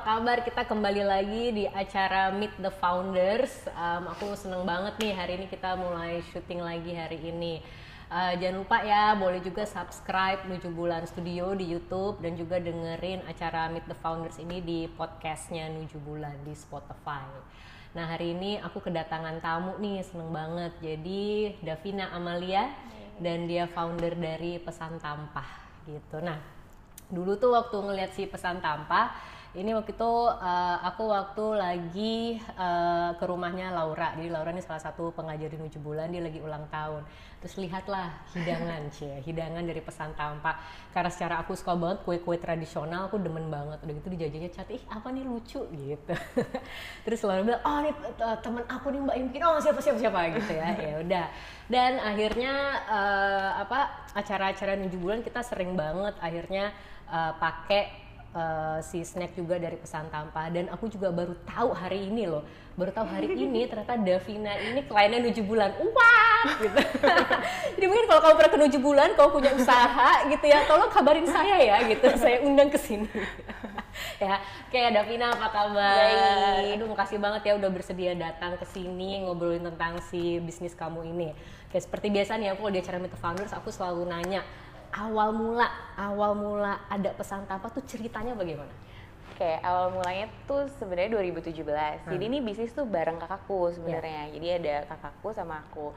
kabar? Kita kembali lagi di acara Meet the Founders. Um, aku seneng banget nih hari ini kita mulai syuting lagi hari ini. Uh, jangan lupa ya, boleh juga subscribe Nuju Bulan Studio di YouTube dan juga dengerin acara Meet the Founders ini di podcastnya Nuju Bulan di Spotify. Nah hari ini aku kedatangan tamu nih, seneng banget. Jadi Davina Amalia dan dia founder dari Pesan Tampah gitu. Nah dulu tuh waktu ngeliat si pesan tanpa ini waktu itu uh, aku waktu lagi uh, ke rumahnya Laura. Jadi Laura ini salah satu pengajar di tujuh bulan dia lagi ulang tahun. Terus lihatlah hidangan cie hidangan dari pesan tampak. Karena secara aku suka banget kue-kue tradisional aku demen banget. Udah gitu dijajahnya cat ih apa nih lucu gitu. Terus Laura bilang oh ini uh, temen aku nih mbak Imkin oh siapa siapa siapa gitu ya. Ya udah. Dan akhirnya uh, apa acara-acara tujuh bulan kita sering banget akhirnya uh, pakai uh, si snack juga dari pesan tanpa dan aku juga baru tahu hari ini loh. Baru tahu hari ini ternyata Davina ini kliennya tujuh bulan. Wah! Gitu. Jadi mungkin kalau kamu pernah ke tujuh bulan kamu punya usaha gitu ya tolong kabarin saya ya gitu. Saya undang ke sini. Ya kayak Davina apa kabar? Baik. aduh makasih banget ya udah bersedia datang ke sini ngobrolin tentang si bisnis kamu ini. Kayak seperti biasa nih aku kalau di acara Meet Founders aku selalu nanya awal mula awal mula ada pesan tanpa tuh ceritanya bagaimana? Oke, awal mulanya tuh sebenarnya 2017. Hmm. Jadi ini bisnis tuh bareng kakakku sebenarnya. Yeah. Jadi ada kakakku sama aku.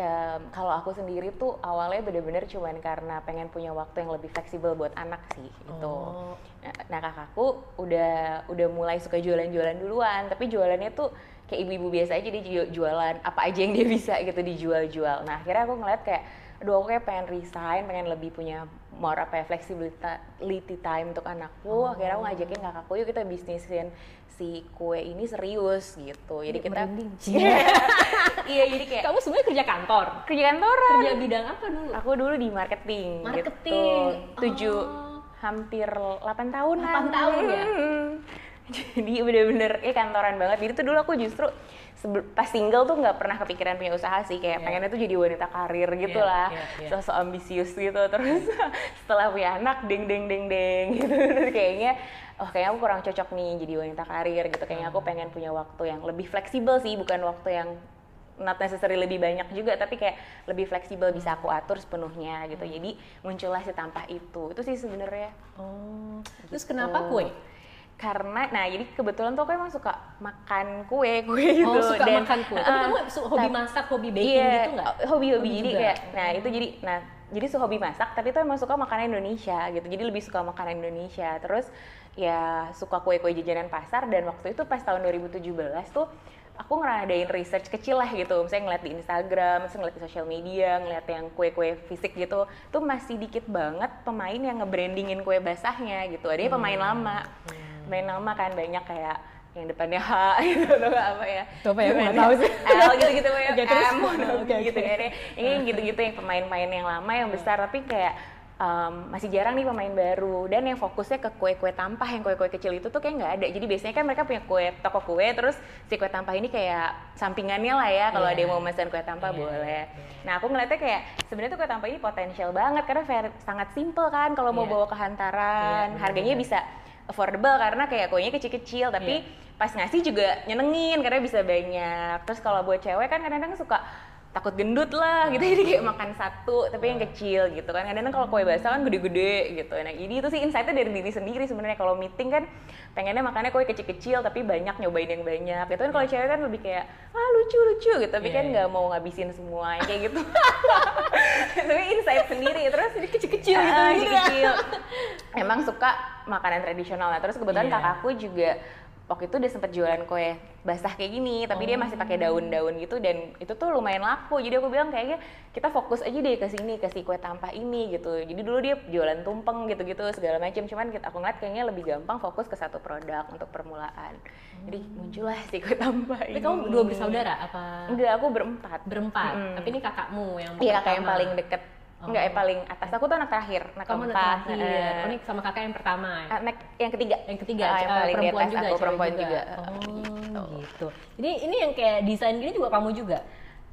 Um, kalau aku sendiri tuh awalnya bener-bener cuman karena pengen punya waktu yang lebih fleksibel buat anak sih gitu. Oh. Nah, nah kakakku udah udah mulai suka jualan-jualan duluan, tapi jualannya tuh kayak ibu-ibu biasa aja dia jualan apa aja yang dia bisa gitu dijual-jual. Nah akhirnya aku ngeliat kayak aduh aku kayak pengen resign, pengen lebih punya more apa ya flexibility time untuk anakku. Oh. Akhirnya aku ngajakin kakakku yuk kita bisnisin si kue ini serius gitu. Jadi kita Iya, jadi kayak kamu sebenarnya kerja kantor. Kerja kantoran. Kerja bidang apa dulu? Aku dulu di marketing. Gitu. Marketing. Gitu. Tujuh oh. hampir 8 tahun. 8 tahun ya. Jadi bener-bener ya kantoran banget. Jadi tuh dulu aku justru pas single tuh nggak pernah kepikiran punya usaha sih. Kayak yeah. pengennya tuh jadi wanita karir gitu yeah, lah. yeah, yeah. sosok ambisius gitu. Terus setelah punya anak deng deng deng deng gitu. Terus kayaknya oh kayaknya aku kurang cocok nih jadi wanita karir gitu. Kayaknya aku hmm. pengen punya waktu yang lebih fleksibel sih. Bukan waktu yang not necessary lebih banyak juga tapi kayak lebih fleksibel bisa aku atur sepenuhnya gitu. Hmm. jadi muncullah si tampah itu. Itu sih sebenarnya. Oh. Terus kenapa kue karena nah jadi kebetulan tuh aku emang suka makan kue kue gitu. oh, suka dan, makan kue. Tapi uh, kamu hobi masak hobi baking iya, gitu nggak? hobi hobi. Jadi kayak nah itu jadi nah jadi hobi masak tapi tuh emang suka makanan Indonesia gitu. Jadi lebih suka makanan Indonesia. Terus ya suka kue-kue jajanan pasar. Dan waktu itu pas tahun 2017 tuh aku ngeradain research kecil lah gitu. Misalnya ngeliat di Instagram, misalnya ngeliat di sosial media, ngeliat yang kue-kue fisik gitu tuh masih dikit banget pemain yang ngebrandingin kue basahnya gitu. Adanya pemain hmm. lama. Hmm main nama kan banyak kayak yang depannya H gitu atau apa ya. Itu apa ya nggak tahu sih. L gitu gitu ya. Okay, terus, M okay, gitu okay. kan ini gitu gitu yang pemain-pemain yang lama yang besar tapi kayak um, masih jarang nih pemain baru. Dan yang fokusnya ke kue-kue tampah yang kue-kue kecil itu tuh kayak nggak ada. Jadi biasanya kan mereka punya kue toko kue terus si kue tampah ini kayak sampingannya lah ya. Kalau yeah. ada yang mau pesan kue tampah yeah. boleh. yeah. nah aku ngeliatnya kayak sebenarnya tuh kue tampah ini potensial banget karena sangat simple kan. Kalau mau yeah. bawa ke hantaran yeah, harganya bisa affordable karena kayak kuenya kecil-kecil tapi yeah. pas ngasih juga nyenengin karena bisa banyak terus kalau buat cewek kan kadang-kadang suka takut gendut lah gitu. Jadi kayak makan satu tapi yang kecil gitu kan. Kadang-kadang kalau kue basah kan gede-gede gitu. Nah ini itu sih insightnya dari diri sendiri sebenarnya. Kalau meeting kan pengennya makannya kue kecil-kecil tapi banyak nyobain yang banyak. Gitu kan kalau cewek kan lebih kayak ah lucu lucu gitu. Tapi yeah. kan iya. nggak mau ngabisin semua kayak gitu. Tapi insight sendiri terus jadi kecil-kecil gitu, uh, kecil emang suka makanan tradisional. Nah terus kebetulan yeah. kakakku juga waktu itu dia sempat jualan kue basah kayak gini tapi oh. dia masih pakai daun-daun gitu dan itu tuh lumayan laku. Jadi aku bilang kayaknya kita fokus aja deh ke sini ke si kue tampah ini gitu. Jadi dulu dia jualan tumpeng gitu-gitu segala macam cuman aku ngeliat kayaknya lebih gampang fokus ke satu produk untuk permulaan. Hmm. jadi muncullah si kue tampah ini kamu dua bersaudara apa? Enggak aku berempat. Berempat? Hmm. tapi ini kakakmu yang iya kakak yang paling deket. Oh. Enggak, yang paling atas. Aku tuh anak terakhir, anak Kamu keempat. Anak terakhir. Oh, ini sama kakak yang pertama ya? Anak yang ketiga. Yang ketiga, uh, yang paling perempuan di atas juga, aku, perempuan juga. Oh, gitu. gitu. Jadi ini yang kayak desain gini juga kamu juga?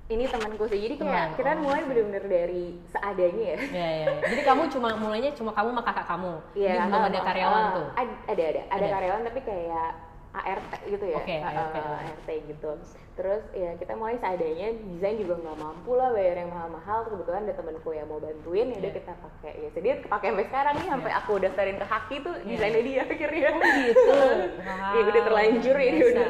ini temanku sih jadi kayak Teman, kita oh, mulai oke. bener-bener dari seadanya ya Ya, ya, ya. Jadi kamu cuma mulainya cuma kamu sama kakak kamu. Iya, Jadi belum ada uh, karyawan uh, tuh. Ada, ada, ada, ada karyawan tapi kayak ART gitu ya. Oke, Uh, ART. uh, ART gitu. Terus ya kita mulai seadanya, desain juga nggak mampu lah bayar yang mahal-mahal. Kebetulan ada temenku yang mau bantuin, ya udah Iya. kita pakai. Ya sedih kepake sampai sekarang nih, sampai aku daftarin ke Haki tuh Iya. desainnya dia akhirnya. gitu. Ya udah terlanjur biasa. udah.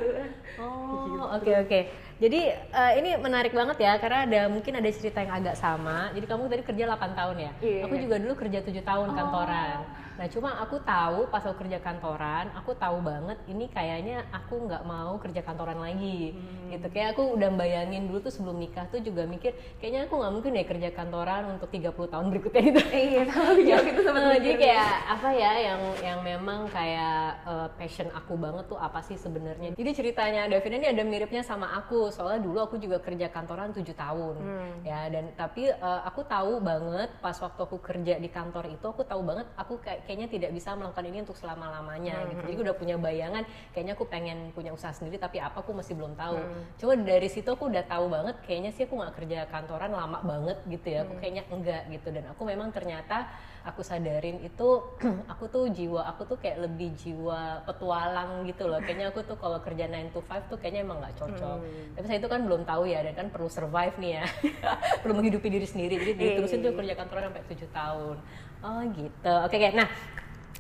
Oh, oke oke. Jadi eh, ini menarik banget ya karena ada mungkin ada cerita yang agak sama. Jadi kamu tadi kerja 8 tahun ya. Iya. Aku juga dulu kerja 7 tahun Oh. kantoran. Nah, cuma aku tahu pas aku kerja kantoran, aku tahu banget ini kayaknya aku nggak mau kerja kantoran lagi. Hmm. Gitu. Kayak aku udah bayangin dulu tuh sebelum nikah tuh juga mikir kayaknya aku nggak mungkin deh kerja kantoran untuk 30 tahun berikutnya gitu. Iya, sama gitu sama Eh, jadi kayak apa ya yang yang memang kayak eh, passion aku banget tuh apa sih sebenarnya jadi ceritanya Davina ini ada miripnya sama aku soalnya dulu aku juga kerja kantoran 7 tahun. Ya dan tapi eh, aku tahu banget pas waktu aku kerja di kantor itu aku tahu banget aku kayak kayaknya tidak bisa melakukan ini untuk selama lamanya gitu. jadi aku udah punya bayangan kayaknya aku pengen punya usaha sendiri tapi apa aku masih belum tahu. Cuma dari situ aku udah tahu banget kayaknya sih aku nggak kerja kantoran lama banget gitu ya. Aku kayaknya enggak gitu. Dan aku memang ternyata aku sadarin itu aku tuh jiwa aku tuh kayak lebih jiwa petualang gitu loh. Kayaknya aku tuh kalau kerja 9 to 5 tuh kayaknya emang nggak cocok. Tapi saya itu kan belum tahu ya dan kan perlu survive nih ya. Perlu menghidupi diri sendiri. Jadi diterusin tuh kerja kantoran sampai 7 tahun. Oh gitu. Oke oke. Nah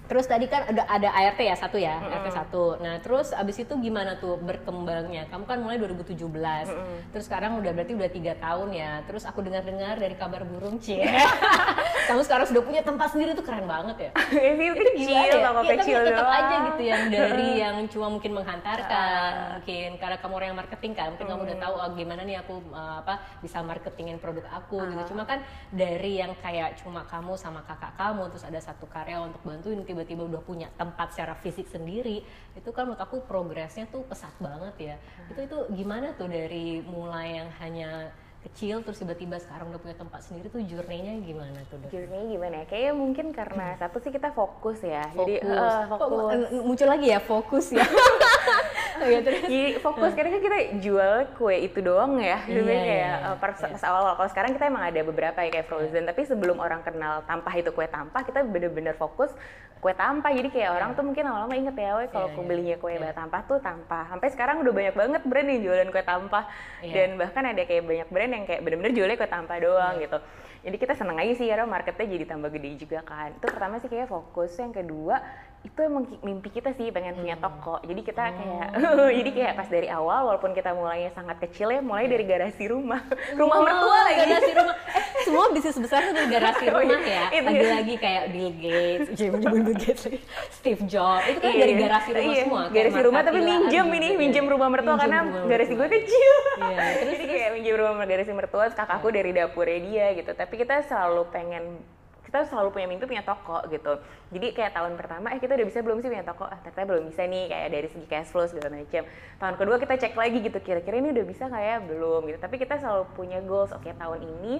Terus tadi kan ada ada ART ya satu ya, ART satu. Nah terus abis itu gimana tuh berkembangnya? Kamu kan mulai 2017, terus sekarang udah berarti udah tiga tahun ya. Terus aku dengar-dengar dari kabar burung cie, kamu sekarang sudah punya tempat sendiri tuh keren banget ya. Ini Itu kecil, ya? Iya, tapi kecil tetap doang. aja gitu yang dari yang cuma mungkin menghantarkan, mungkin karena kamu orang yang marketing kan, mungkin kamu udah tahu oh, gimana nih aku uh, apa bisa marketingin produk aku gitu. Cuma kan dari yang kayak cuma kamu sama kakak kamu terus ada satu karyawan untuk bantuin tiba-tiba udah punya tempat secara fisik sendiri, itu kan menurut aku progresnya tuh pesat banget ya. Itu itu gimana tuh dari mulai yang hanya kecil terus tiba-tiba sekarang udah punya tempat sendiri tuh journey-nya gimana tuh dok? Journey gimana ya? Kayaknya mungkin karena satu sih kita fokus ya. Jadi fokus. eh, fokus. m- muncul lagi ya fokus ya. oh, ya terus. Jadi fokus karena kan kita jual kue itu doang ya. Jadi Iya, kayak iya, eh, pas, pas awal-awal. Kalau sekarang kita emang ada beberapa ya kayak frozen. Iya. Tapi sebelum orang kenal tampah itu kue tampah, kita bener-bener fokus kue tampah. Jadi kayak orang tuh mungkin lama-lama inget ya, kalau Iya, aku iya. belinya kue Iya. bak tampah tuh tampah. Sampai sekarang udah banyak banget brand yang jualan kue tampah. Iya. Dan bahkan ada kayak banyak brand yang kayak bener-bener jualnya kue tampah doang Iya. gitu. Jadi kita seneng aja sih karena marketnya jadi tambah gede juga kan. Itu pertama sih kayak fokus. Yang kedua itu emang mimpi kita sih pengen punya Hmm. toko. Jadi kita kayak Oh. jadi kayak pas dari awal walaupun kita mulainya sangat kecil ya, mulai dari garasi rumah. Rumah Wow, mertua lagi. Garasi rumah. Eh, semua bisnis besar tuh dari garasi Oh, rumah iya. ya. Itu Lagi-lagi kayak Bill Gates, Jim Bill Gates. Steve Jobs. Itu kan Iya. dari garasi rumah Iya, semua. kayak Garasi rumah tapi minjem ini, iya. minjem rumah mertua Minjem karena rumah garasi gue kecil. Iya, terus Jadi kayak minjem rumah garasi mertua, kakakku dari dapurnya dia gitu. Tapi kita selalu pengen kita selalu punya mimpi punya toko gitu. Jadi kayak tahun pertama, eh kita udah bisa belum sih punya toko? Ah ternyata belum bisa nih kayak dari segi cash flow segala macam. Tahun kedua kita cek lagi gitu, kira-kira ini udah bisa nggak ya? Belum gitu. Tapi kita selalu punya goals. Oke tahun ini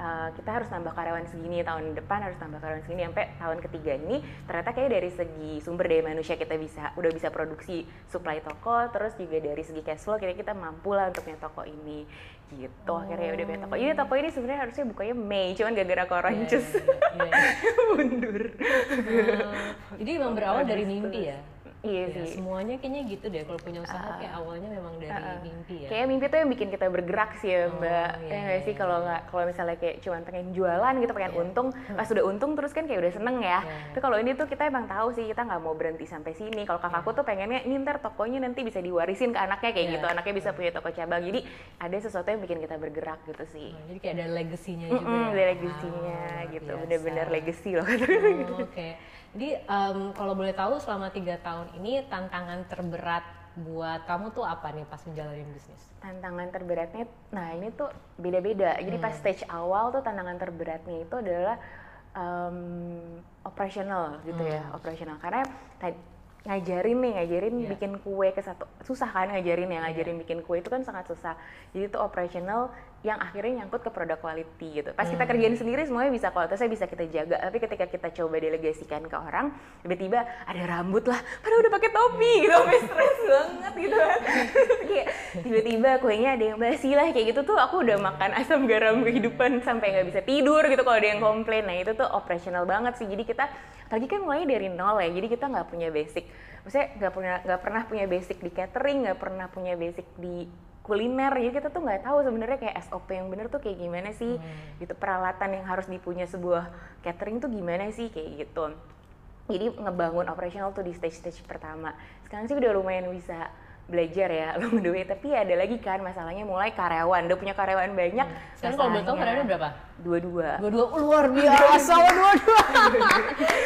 uh, kita harus nambah karyawan segini tahun depan harus nambah karyawan segini sampai tahun ketiga ini ternyata kayak dari segi sumber daya manusia kita bisa udah bisa produksi supply toko terus juga dari segi cash flow kira kita mampu lah untuk punya toko ini gitu. Akhirnya udah punya toko ini toko ini sebenarnya harusnya bukanya Mei cuman gara-gara koronces Iya, iya. mundur. Oh, Jadi memang berawal dari mimpi ya. Iya Ya, sih semuanya kayaknya gitu deh kalau punya usaha kayak awalnya memang dari mimpi ya. Kayak mimpi tuh yang bikin kita bergerak sih ya Oh, mbak. iya, ya iya, sih kalau nggak kalau misalnya kayak cuman pengen jualan gitu pengen untung, pas udah untung terus kan kayak udah seneng ya. Iya. Tapi kalau ini tuh kita emang tahu sih kita nggak mau berhenti sampai sini. Kalau kakakku tuh pengennya ini ntar tokonya nanti bisa diwarisin ke anaknya kayak Iya. gitu. Anaknya bisa punya toko cabang. Jadi ada sesuatu yang bikin kita bergerak gitu sih. Oh, jadi kayak ada legasinya juga. Mm-mm, ya. ada legasinya Wow, gitu. Bener-bener legacy loh. Oh, Oke. Jadi em, kalau boleh tahu selama tiga tahun ini tantangan terberat buat kamu tuh apa nih pas menjalani bisnis? tantangan terberatnya nah ini tuh beda-beda jadi pas Hmm. stage awal tuh tantangan terberatnya itu adalah um, operasional gitu ya Hmm. operasional karena tadi ngajarin nih ngajarin Iya. bikin kue ke satu susah kan ngajarin ya ngajarin bikin kue itu kan sangat susah jadi itu operational yang akhirnya nyangkut ke produk quality gitu. Pas kita Hmm. kerjain sendiri semuanya bisa kualitasnya bisa kita jaga. Tapi ketika kita coba delegasikan ke orang tiba-tiba ada rambut lah padahal udah pakai topi gitu. Sampai stres banget gitu. Kan kayak tiba-tiba kuenya ada yang basi lah kayak gitu tuh aku udah makan asam garam kehidupan sampai nggak bisa tidur gitu kalau ada yang komplain. Nah itu tuh operational banget sih. Jadi kita lagi kan mulai dari nol ya jadi kita nggak punya basic. Maksudnya nggak punya nggak pernah punya basic di catering nggak pernah punya basic di kuliner jadi kita tuh nggak tahu sebenarnya kayak SOP yang bener tuh kayak gimana sih gitu peralatan yang harus dipunya sebuah catering tuh gimana sih kayak gitu. Jadi ngebangun operational tuh di stage-stage pertama. Sekarang sih udah lumayan bisa belajar ya the way tapi ada lagi kan masalahnya mulai karyawan udah punya karyawan banyak Sekarang kalau boleh tahu masalahnya karyawannya berapa? dua-dua Dua-dua oh, luar biasa, dua-dua.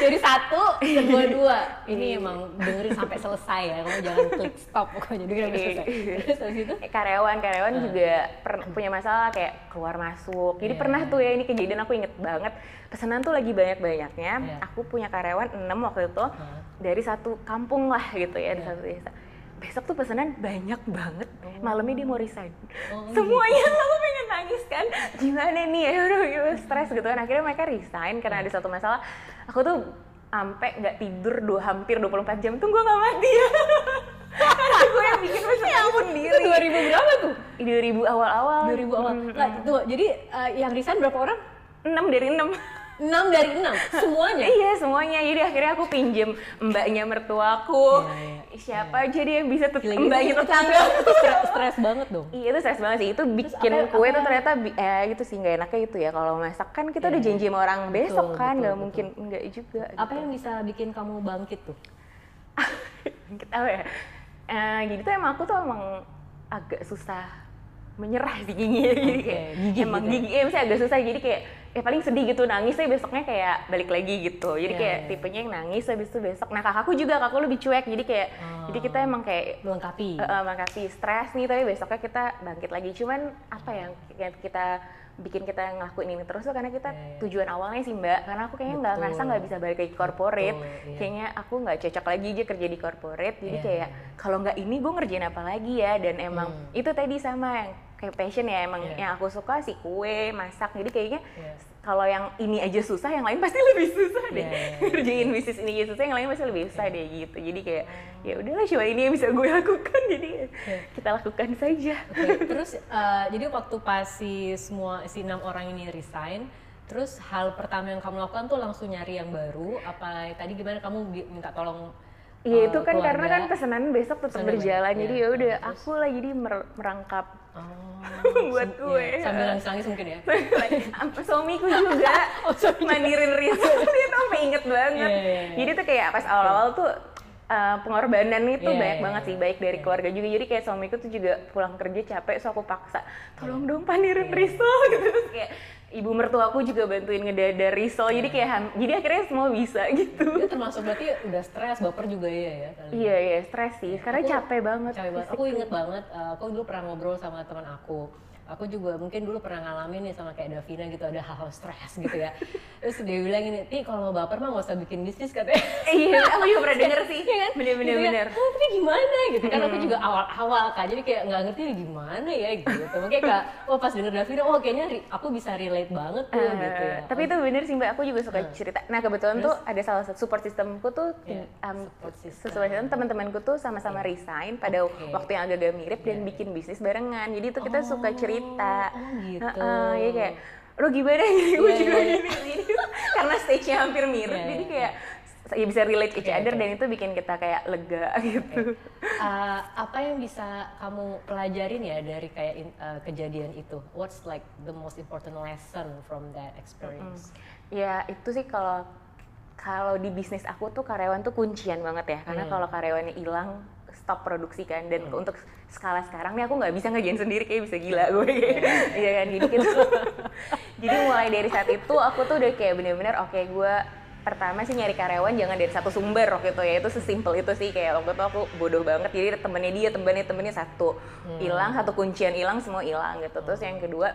Jadi satu, dua-dua. Ini emang dengerin sampai selesai ya. Kamu jangan klik stop pokoknya. Jadi sampai selesai. Terus habis itu? Eh, karyawan karyawan juga per- punya masalah kayak keluar masuk jadi Iya. pernah tuh ya ini kejadian aku inget banget pesanan tuh lagi banyak banyaknya Iya. aku punya karyawan enam waktu itu Hah. dari satu kampung lah gitu ya di Iya. satu desa besok tuh pesanan banyak banget. Malamnya dia mau resign. Oh, semuanya aku pengen nangis kan. Gimana nih? Ya udah stres gitu kan. Akhirnya mereka resign karena ada satu masalah. Aku tuh sampai nggak tidur dua hampir 24 jam tuh gue nggak mati ya karena gue yang bikin pesanan sendiri. Itu 2000 berapa tuh? 2000 awal-awal. 2000 awal. Mm, Nggak, tuh, jadi eh, yang resign berapa orang? 6 dari 6 6 dari 6, semuanya. iya semuanya jadi akhirnya aku pinjem mbaknya mertuaku Iya, iya, siapa aja dia yang bisa tetap mbaknya itu, itu, tetangga itu stres, stres banget dong. Iya itu stres banget sih, itu bikin apa- kue apa- tuh ternyata eh gitu sih nggak enaknya itu ya kalau masak kan kita udah Iya. janji sama orang besok Betul, kan betul, nggak betul. mungkin enggak juga Apa yang bisa bikin kamu bangkit tuh? kita apa ya Eh, jadi tuh emang aku tuh emang agak susah menyerah sih gigi jadi Oke, kayak gigih emang gitu ya? gigi ya misalnya agak susah jadi kayak ya paling sedih gitu nangis tapi besoknya kayak balik lagi gitu jadi Iya, kayak iya. tipenya yang nangis habis itu besok nah kakakku juga kakakku lebih cuek jadi kayak Oh. jadi kita emang kayak Melengkapi. Eh, eh, makasih stres nih tapi besoknya kita bangkit lagi cuman apa yang kayak kita bikin kita ngelakuin ini terus tuh karena kita Iya, iya. tujuan awalnya sih mbak karena aku kayaknya nggak ngerasa nggak bisa balik lagi ke corporate Betul, iya. kayaknya aku nggak cocok lagi aja kerja di corporate jadi Iya, kayak iya. kalau nggak ini gue ngerjain apa lagi ya dan emang Hmm. itu tadi sama yang kayak passion ya emang Iya. yang aku suka sih kue masak jadi kayaknya Iya. kalau yang ini aja susah yang lain pasti lebih susah deh Iya, iya, iya. ngerjain bisnis ini aja susah yang lain pasti lebih susah deh gitu jadi kayak ya udahlah coba ini yang bisa gue lakukan jadi ya Iya. kita lakukan saja Oke, terus eh, jadi waktu pas si semua si enam orang ini resign, terus hal pertama yang kamu lakukan tuh langsung nyari yang baru. Apa tadi gimana kamu minta tolong? Iya itu kan karena keluarga? kan pesanan besok tetap Pesanan berjalan banyak, jadi ya udah aku lah jadi mer- merangkap Oh, buat gue. iya, sambil nangis-nangis mungkin ya. Suamiku juga Oh, mandirin Risa dia tuh sampai inget banget Iya, iya, iya. jadi tuh kayak pas awal-awal tuh uh, pengorbanan itu Iya, banyak iya, banget iya. sih baik dari Iya. keluarga juga jadi kayak suamiku tuh juga pulang kerja capek so aku paksa tolong dong pandirin Iya. risol gitu terus kayak ibu mertuaku juga bantuin ngedadar risol jadi kayak ham- jadi akhirnya semua bisa gitu Itu termasuk berarti udah stres, baper juga ya ya. kali. iya iya stres sih karena Aku capek banget Capek banget. Aku inget banget, uh, aku dulu pernah ngobrol sama teman aku. Aku juga mungkin dulu pernah ngalamin nih sama kayak Davina gitu, ada hal-hal stres gitu ya. Terus dia bilang gini, Ti kalau mau baper mah gak usah bikin bisnis katanya. iya aku juga pernah denger sih Iya kan? bener-bener Gitu ya. bener "Ah, tapi gimana gitu kan aku juga awal-awal kan jadi kayak nggak ngerti gimana ya gitu makanya kayak oh pas denger Davina oh kayaknya aku bisa relate banget tuh Eh, gitu ya Tapi itu bener sih mbak, aku juga suka Hmm. cerita. Nah kebetulan tuh ada salah satu support systemku tuh, Iya, um, support system. teman-temanku tuh sama-sama resign pada Oke. waktu yang agak-agak mirip dan bikin bisnis barengan. Jadi itu kita suka cerita. Oh gitu. Heeh, ya kayak lo gimana gini, gue Iya, juga iya. gini, gini. Karena stage-nya hampir mirip, Iya, jadi iya. kayak ya bisa relate each Oke, other oke. dan itu bikin kita kayak lega gitu. Uh, apa yang bisa kamu pelajarin ya dari kayak in- uh, kejadian itu? What's like the most important lesson from that experience? Ya itu sih kalau kalau di bisnis aku tuh karyawan tuh kuncian banget ya karena Hmm. kalau karyawannya hilang stop produksi kan. Dan untuk skala sekarang nih aku nggak bisa ngerjain sendiri kayak bisa gila gue. Iya. Kan jadi gitu. Jadi mulai dari saat itu aku tuh udah kayak bener-bener oke gue pertama sih nyari karyawan jangan dari satu sumber waktu itu ya. Itu sesimpel itu sih kayak waktu itu aku bodoh banget jadi temennya dia temennya temennya satu. Hilang satu kuncian hilang semua hilang gitu. Terus yang kedua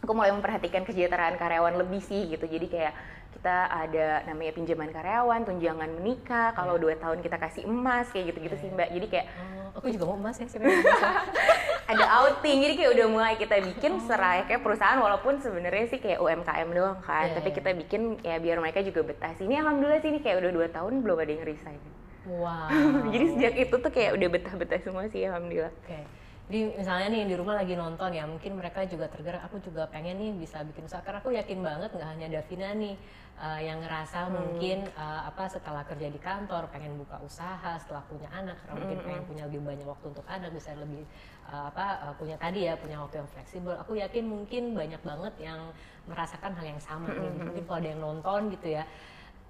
aku mulai memperhatikan kesejahteraan karyawan lebih sih gitu. Jadi kayak kita ada namanya pinjaman karyawan, tunjangan menikah, kalau Iya. dua tahun kita kasih emas kayak gitu-gitu sih mbak. Jadi kayak Oh, aku juga mau emas ya sebenarnya. ada outing, jadi kayak udah mulai kita bikin serai kayak perusahaan walaupun sebenarnya sih kayak UMKM doang kan, Iya, tapi iya. kita bikin ya biar mereka juga betah sih. Ini alhamdulillah sih ini kayak udah dua tahun belum ada yang resign. wow. jadi sejak itu tuh kayak udah betah-betah semua sih alhamdulillah. Oke. Jadi misalnya nih di rumah lagi nonton ya, mungkin mereka juga tergerak. Aku juga pengen nih bisa bikin usaha. Karena aku yakin banget nggak hanya Davina nih uh, yang ngerasa mungkin uh, apa setelah kerja di kantor pengen buka usaha, setelah punya anak, karena mungkin pengen punya lebih banyak waktu untuk anak, bisa lebih uh, apa uh, punya tadi ya punya waktu yang fleksibel. Aku yakin mungkin banyak banget yang merasakan hal yang sama nih. Mungkin kalau ada yang nonton gitu ya.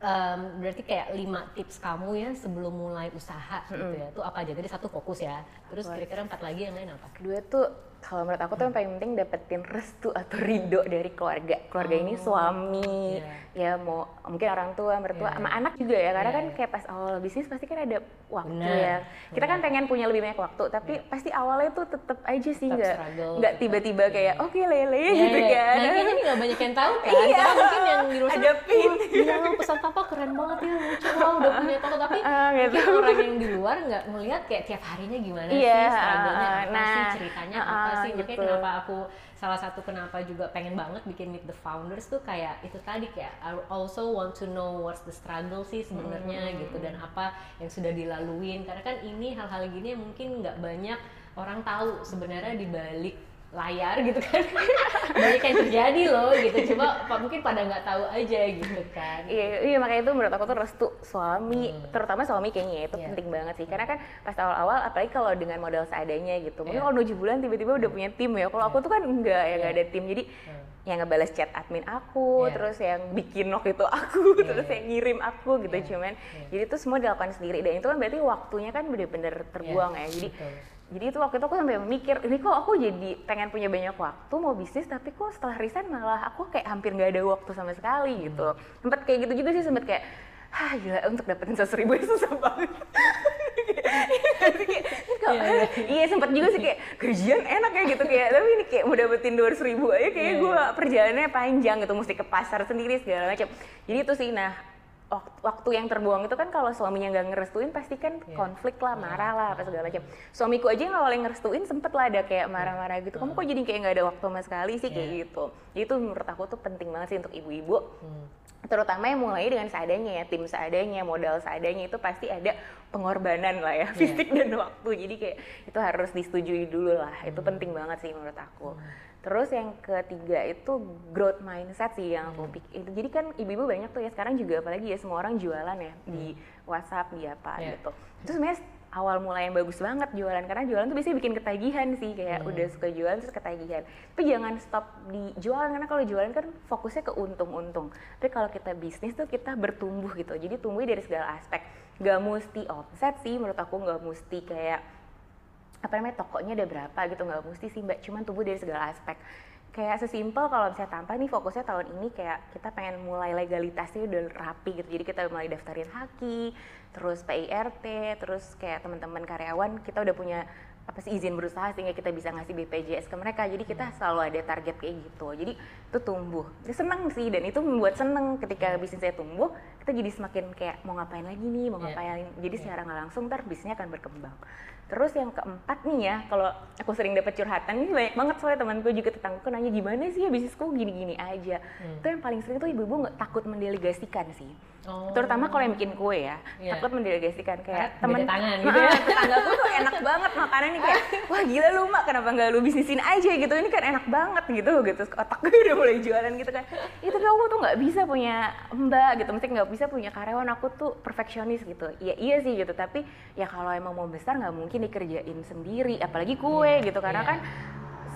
Em, berarti kayak lima tips kamu ya sebelum mulai usaha gitu ya. Itu apa aja? Tadi satu fokus ya. Terus kira-kira empat lagi yang lain apa? Kedua tuh kalau menurut aku tuh yang paling penting dapetin restu atau ridho dari keluarga. Keluarga ini suami, ya mau mungkin orang tua, mertua, Iya, sama iya. anak juga ya. Karena Iya, kan iya. kayak pas awal bisnis pasti kan ada waktu Benar, ya. Kita kan benar. pengen punya lebih banyak waktu, tapi pasti awalnya tuh tetep aja sih nggak nggak tetep, tiba-tiba kayak iya. oke lele Iya, gitu iya. kan. Nah, kayaknya ini nggak banyak yang tahu kan. Iya. Karena mungkin yang di sana, Ada pin. "Wah, Gila, pesan papa keren banget ya, lucu wow, udah punya toko. Tapi Ah, gitu. mungkin orang yang di luar nggak melihat kayak tiap harinya gimana Iya, sih, struggle-nya apa nah, sih, ceritanya apa ah, sih. Makanya gitu. kenapa aku salah satu kenapa juga pengen banget bikin Meet the Founders tuh kayak itu tadi kayak I also want to know what's the struggle sih sebenarnya Hmm. gitu dan apa yang sudah dilaluin karena kan ini hal-hal gini yang mungkin nggak banyak orang tahu sebenarnya di balik layar gitu kan banyak yang terjadi loh gitu coba pa- mungkin pada nggak tahu aja gitu kan Iya, iya makanya itu menurut aku tuh restu suami, terutama suami kayaknya ya, itu Hmm. Iya. penting banget sih. Karena kan pas awal-awal, apalagi kalau dengan modal seadanya gitu. Mungkin Iya. kalau 7 bulan tiba-tiba udah punya tim ya. Kalau aku tuh kan enggak ya, nggak Iya. ada tim. Jadi Hmm. Yang ngebalas chat admin aku, Iya. terus yang bikin waktu itu aku, Iya, terus yang ngirim aku gitu. Iya. Cuman, Iya. jadi itu semua dilakukan sendiri. Dan itu kan berarti waktunya kan bener-bener terbuang ya. Jadi betul. jadi itu waktu itu aku sampai mikir, ini kok aku jadi pengen punya banyak waktu mau bisnis, tapi kok setelah resign malah aku kayak hampir nggak ada waktu sama sekali gitu. Sempet kayak gitu juga sih, sempet kayak, ah gila untuk dapetin seratus ribu itu susah banget. Kayak, Iya, iya. iya sempet juga sih kayak gajian enak ya gitu. Kayak tapi ini kayak mau dapetin dua ribu aja kayak Iya, gue perjalanannya panjang gitu mesti ke pasar sendiri segala macam. Jadi itu sih nah wak- waktu yang terbuang itu kan kalau suaminya nggak ngerestuin pasti kan Iya. konflik lah marah lah apa segala macam. Suamiku aja yang awalnya ngerestuin sempet lah ada kayak marah-marah gitu. Kamu kok jadi kayak nggak ada waktu sama sekali sih kayak Iya. gitu. Jadi itu menurut aku tuh penting banget sih untuk ibu-ibu. Hmm. Terutama yang mulai dengan seadanya ya tim seadanya modal seadanya itu pasti ada pengorbanan lah ya fisik dan waktu. Jadi kayak itu harus disetujui dulu lah. Itu penting banget sih menurut aku. Terus yang ketiga itu growth mindset sih yang aku pikir itu jadi kan ibu-ibu banyak tuh ya sekarang juga apalagi ya semua orang jualan ya di WhatsApp di apa Iya. gitu. Itu sebenarnya awal mulai yang bagus banget jualan. Karena jualan tuh biasanya bikin ketagihan sih kayak udah suka jualan terus ketagihan. Tapi jangan stop di jualan karena kalau jualan kan fokusnya ke untung-untung. Tapi kalau kita bisnis tuh kita bertumbuh gitu. Jadi tumbuh dari segala aspek. Gak mesti omset sih menurut aku gak mesti kayak apa namanya tokonya ada berapa gitu. Nggak mesti sih mbak. Cuman tumbuh dari segala aspek kayak sesimpel kalau misalnya tanpa nih fokusnya tahun ini kayak kita pengen mulai legalitasnya udah rapi gitu. Jadi kita mulai daftarin haki terus PIRT terus kayak teman-teman karyawan kita udah punya apa sih izin berusaha sehingga kita bisa ngasih BPJS ke mereka. Jadi kita selalu ada target kayak gitu. Jadi itu tumbuh. Itu seneng sih dan itu membuat seneng ketika bisnisnya tumbuh kita jadi semakin kayak mau ngapain lagi nih? Mau Iya. ngapain? Jadi secara nggak langsung ntar bisnisnya akan berkembang. Terus yang keempat nih ya, kalau aku sering dapat curhatan ini banyak banget soalnya temanku juga tetanggaku nanya gimana sih ya bisnisku? Gini-gini aja. Hmm. Itu yang paling sering tuh ibu-ibu nggak takut mendelegasikan sih. Oh. Terutama kalau yang bikin kue ya, Iya. takut mendelegasikan kayak beda temen tangan gitu ya. Nah, tetanggaku tuh enak banget makanan nih kayak wah gila lu mak kenapa nggak lu bisnisin aja gitu ini kan enak banget gitu gitu otak gue udah mulai jualan gitu kan itu aku tuh nggak bisa punya mbak gitu mesti nggak bisa punya karyawan aku tuh perfeksionis gitu iya iya sih gitu tapi ya kalau emang mau besar nggak mungkin dikerjain sendiri apalagi kue Iya, gitu karena iya. kan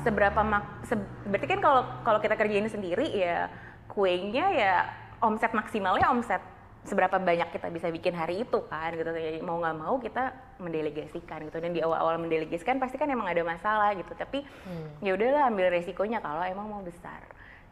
seberapa mak se- berarti kan kalau kalau kita kerjain sendiri ya kuenya ya omset maksimalnya omset seberapa banyak kita bisa bikin hari itu kan gitu jadi mau nggak mau kita mendelegasikan gitu dan di awal-awal mendelegasikan pasti kan emang ada masalah gitu tapi Hmm. ya udahlah ambil resikonya kalau emang mau besar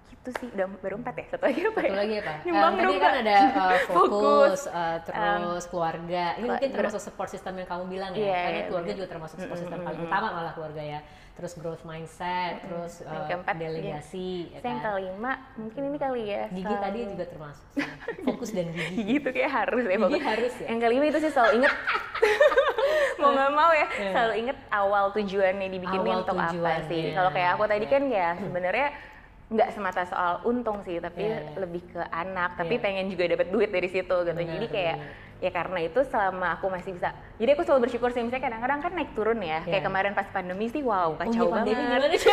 gitu sih udah baru empat ya satu lagi apa Satu ya lagi apa? Nyumbang Um, tadi kan ada uh, fokus, uh, terus keluarga. Ini mungkin termasuk support system yang kamu bilang ya. Iya, Karena keluarga bener. juga termasuk support system paling utama malah keluarga ya. Terus growth mindset, terus Yang uh, keempat, delegasi, ya Saya yang kan? kelima mungkin ini kali ya Gigi selalu- tadi juga termasuk. sih. Fokus dan gigi. gigi itu kayak harus ya Gigi harus ya? yang kelima itu sih selalu inget mau nggak mau ya Iya. selalu inget awal tujuannya dibikinnya Awal untuk apa tujuannya. sih kalau kayak aku tadi Iya. kan ya sebenarnya nggak semata soal untung sih tapi iya. lebih ke anak tapi Iya. pengen juga dapat duit dari situ gitu Benar, jadi kayak benar. Ya karena itu selama aku masih bisa jadi aku selalu bersyukur sih misalnya kadang-kadang kan naik turun ya kayak Iya. kemarin pas pandemi sih wow Oh, kacau iya, pandemi banget gimana sih?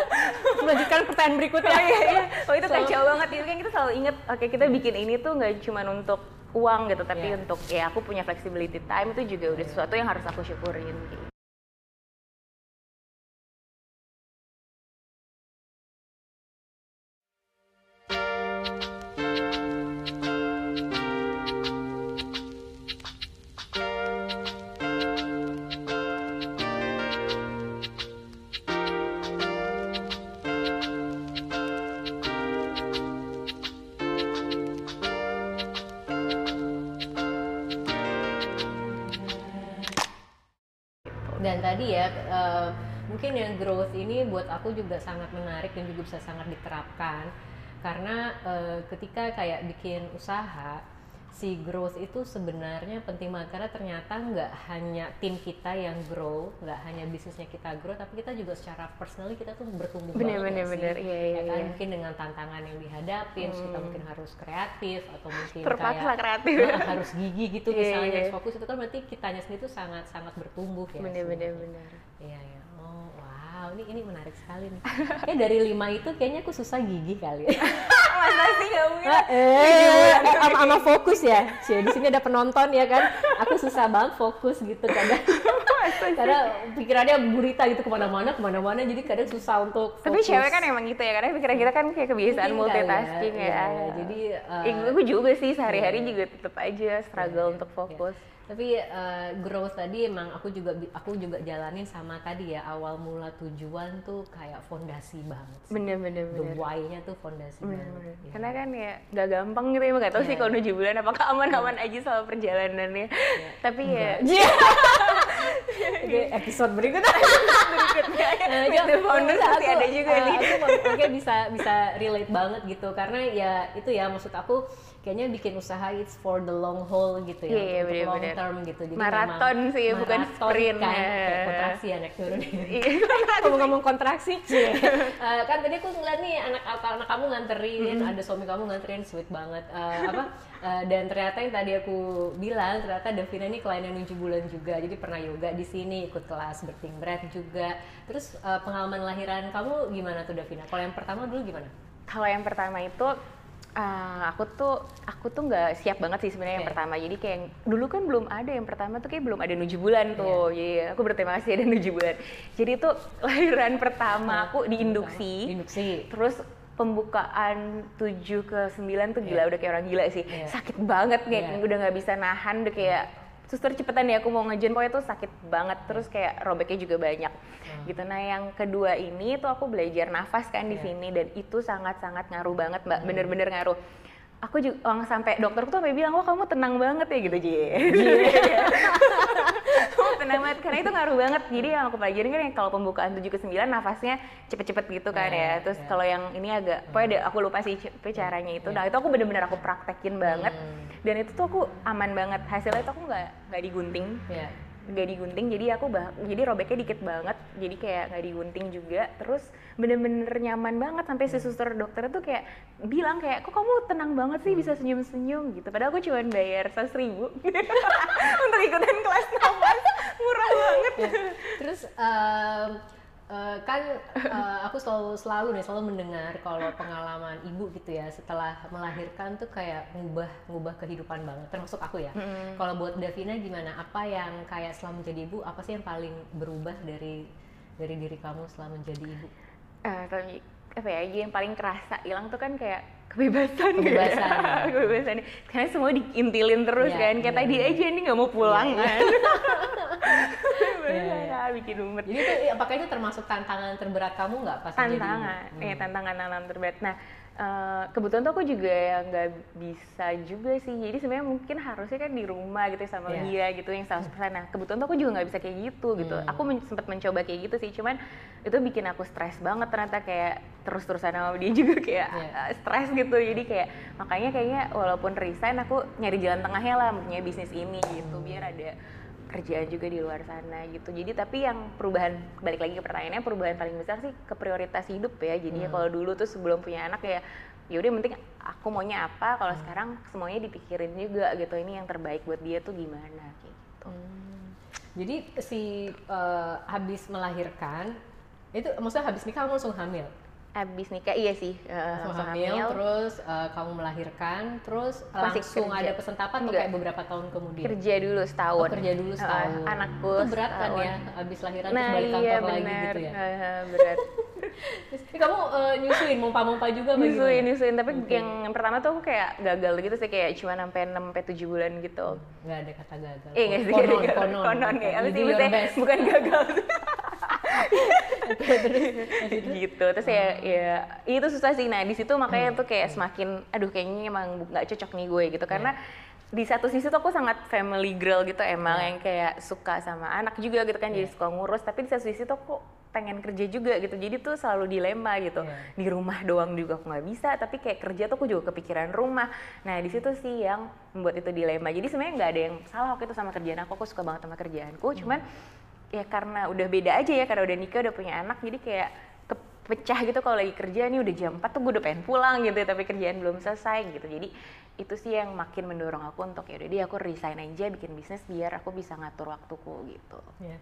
Melanjutkan pertanyaan berikutnya. iya, iya. Oh itu Selalu- kacau banget itu kan kita selalu inget oke kita bikin ini tuh nggak cuma untuk uang gitu tapi Iya. untuk ya aku punya flexibility time itu juga udah sesuatu yang harus aku syukurin gitu. Juga sangat menarik dan juga bisa sangat diterapkan karena eh, ketika kayak bikin usaha si growth itu sebenarnya penting banget karena ternyata nggak hanya tim kita yang grow, nggak hanya bisnisnya kita grow, tapi kita juga secara personally kita tuh bertumbuh Bener, banget bener, sih? bener. Iya, iya, Ya kan? iya. Mungkin dengan tantangan yang dihadapin, terus kita mungkin harus kreatif atau mungkin Terpaksa kayak kreatif. Nah, harus gigi gitu Iya, misalnya iya. harus fokus itu kan berarti kitanya sendiri tuh sangat sangat bertumbuh ya bener bener sebenarnya. bener. iya iya wow ini ini menarik sekali nih kayak dari lima itu kayaknya aku susah gigi kali ya Masa sih nggak mungkin? eh, eh, sama, sama fokus ya Cie, di sini ada penonton ya kan aku susah banget fokus gitu kadang karena pikirannya burita gitu ke mana-mana ke mana-mana jadi kadang susah untuk fokus. Tapi cewek kan emang gitu ya karena pikiran kita kan kayak kebiasaan Mungkin kali ya, multitasking ya. iya, iya. Jadi, eh, Eh, gue juga sih sehari-hari iya. juga tetap aja struggle untuk fokus. Tapi eh, growth tadi emang aku juga aku juga jalanin sama tadi ya awal mula tujuan tuh kayak fondasi banget. sih. Bener bener The bener. why-nya tuh fondasi Bener, banget. bener. Iya. Karena kan ya gak gampang gitu ya, gak tau sih Iya. kalau tujuh bulan apakah aman-aman aja sama perjalanannya. Tapi ya, Iya. Oke, episode berikutnya. berikutnya Nah, with the iya, bisa pasti ada juga eh, nih. Aku oke bisa bisa relate banget gitu karena ya itu ya maksud aku kayaknya bikin usaha it's for the long haul gitu ya Iya, iya, untuk long bener-bener. term gitu. Jadi Maraton sih, bukan maraton sprint. Kan, kayak Eh. kontraksi ya naik turun. Iya. Ngomong-ngomong kontraksi. Eh, kan tadi aku ngeliat nih anak anak kamu nganterin, ada suami kamu nganterin, sweet banget. Eh, apa? Eh, dan ternyata yang tadi aku bilang, ternyata Davina ini klien yang 7 bulan juga, jadi pernah yoga di sini, ikut kelas birthing breath juga. Terus eh, pengalaman lahiran kamu gimana tuh Davina? Kalau yang pertama dulu gimana? Kalau yang pertama itu ah, aku tuh aku tuh nggak siap banget sih sebenarnya yang Oke. pertama. Jadi kayak dulu kan belum ada yang pertama tuh kayak belum ada tujuh bulan tuh. Jadi aku berterima kasih ada tujuh bulan. Jadi itu lahiran pertama aku di induksi. Induksi. Terus pembukaan 7 ke 9 tuh gila udah kayak orang gila sih. Iya. Sakit banget kayak Iya. udah nggak bisa nahan udah kayak suster cepetan ya aku mau ngejen pokoknya tuh sakit banget terus kayak robeknya juga banyak. Gitu. Nah yang kedua ini tuh aku belajar nafas kan di Iya. sini dan itu sangat sangat ngaruh banget mbak. Bener-bener ngaruh aku juga orang sampai dokterku tuh sampai bilang wah kamu tenang banget ya gitu Ji. Kamu tenang banget. Karena itu ngaruh banget. Jadi yang aku pelajarin kan yang kalau pembukaan 7 ke 9 nafasnya cepet-cepet gitu kan Iya, ya. Terus iya. kalau yang ini agak pokoknya ada- aku lupa sih caranya itu. Nah itu aku bener-bener aku praktekin banget. Hmm. dan itu tuh aku aman banget. Hasilnya tuh aku nggak nggak digunting. Ya. Nggak digunting jadi aku bah jadi robeknya dikit banget jadi kayak nggak digunting juga. Terus bener-bener nyaman banget sampai si suster dokter tuh kayak bilang kayak kok kamu tenang banget sih bisa senyum-senyum? Gitu. Padahal aku cuma bayar seratus ribu. Untuk ikutan kelas nafas murah banget. Ya. Terus em, eh, kan eh, aku selalu selalu nih selalu mendengar kalau pengalaman ibu gitu ya setelah melahirkan tuh kayak ngubah ngubah kehidupan banget termasuk aku ya. Kalau buat Davina gimana? Apa yang kayak setelah menjadi ibu apa sih yang paling berubah dari dari diri kamu setelah menjadi ibu? Eh, tapi apa ya yang paling kerasa hilang tuh kan kayak kebebasan kebebasan ya. kebebasan karena semua diintilin terus yeah, kan kayak yeah, tadi yeah. aja nih nggak mau pulang yeah. kan yeah, yeah. bikin umet jadi itu apakah itu termasuk tantangan terberat kamu nggak pas tantangan jadi, hmm. tantangan tantangan terberat nah Uh, kebetulan tuh aku juga yang nggak bisa juga sih jadi sebenarnya mungkin harusnya kan di rumah gitu sama yeah. dia gitu yang 100% nah kebetulan tuh aku juga nggak bisa kayak gitu gitu hmm. aku men sempat mencoba kayak gitu sih cuman itu bikin aku stres banget ternyata kayak terus-terusan sama dia juga kayak yeah. stres gitu jadi kayak makanya kayaknya walaupun resign aku nyari jalan tengahnya lah punya bisnis ini gitu biar ada kerjaan juga di luar sana gitu jadi tapi yang perubahan balik lagi ke pertanyaannya perubahan paling besar sih ke prioritas hidup ya jadi hmm. kalau dulu tuh sebelum punya anak ya ya udah penting aku maunya apa kalau hmm. sekarang semuanya dipikirin juga gitu ini yang terbaik buat dia tuh gimana kayak gitu hmm. jadi si uh, habis melahirkan itu maksudnya habis nikah kamu langsung hamil abis nikah iya sih uh, langsung hamil, hamil. terus uh, kamu melahirkan terus Masih langsung kerja. ada pesentapan atau kayak beberapa tahun kemudian? Kerja dulu setahun. oh, kerja dulu setahun. Uh, anakku itu berat kan ya abis lahiran nah, terus balik iya, kantor bener. lagi gitu ya? Uh, berat. Kamu uh, nyusuin mompa-mompa juga nyusuin nyusuin. Tapi okay. yang, yang pertama tuh aku kayak gagal gitu sih kayak cuma sampai enam sampai tujuh bulan gitu. Nggak ada kata gagal. Eh nggak sih? Konon konon, konon. ya sih bukan gitu terus ya ya itu susah sih nah di situ makanya hmm. tuh kayak semakin aduh kayaknya emang nggak cocok nih gue gitu karena yeah. di satu sisi tuh aku sangat family girl gitu emang yeah. yang kayak suka sama anak juga gitu kan yeah. jadi suka ngurus tapi di satu sisi tuh aku pengen kerja juga gitu jadi tuh selalu dilema gitu yeah. di rumah doang juga aku nggak bisa tapi kayak kerja tuh aku juga kepikiran rumah nah di situ sih yang membuat itu dilema jadi sebenarnya nggak ada yang salah waktu itu sama kerjaan aku aku suka banget sama kerjaanku hmm. cuman ya karena udah beda aja ya karena udah nikah udah punya anak jadi kayak kepecah gitu kalau lagi kerja nih udah jam 4 tuh gue udah pengen pulang gitu ya, tapi kerjaan belum selesai gitu jadi itu sih yang makin mendorong aku untuk ya dia aku resign aja bikin bisnis biar aku bisa ngatur waktuku gitu. Yeah.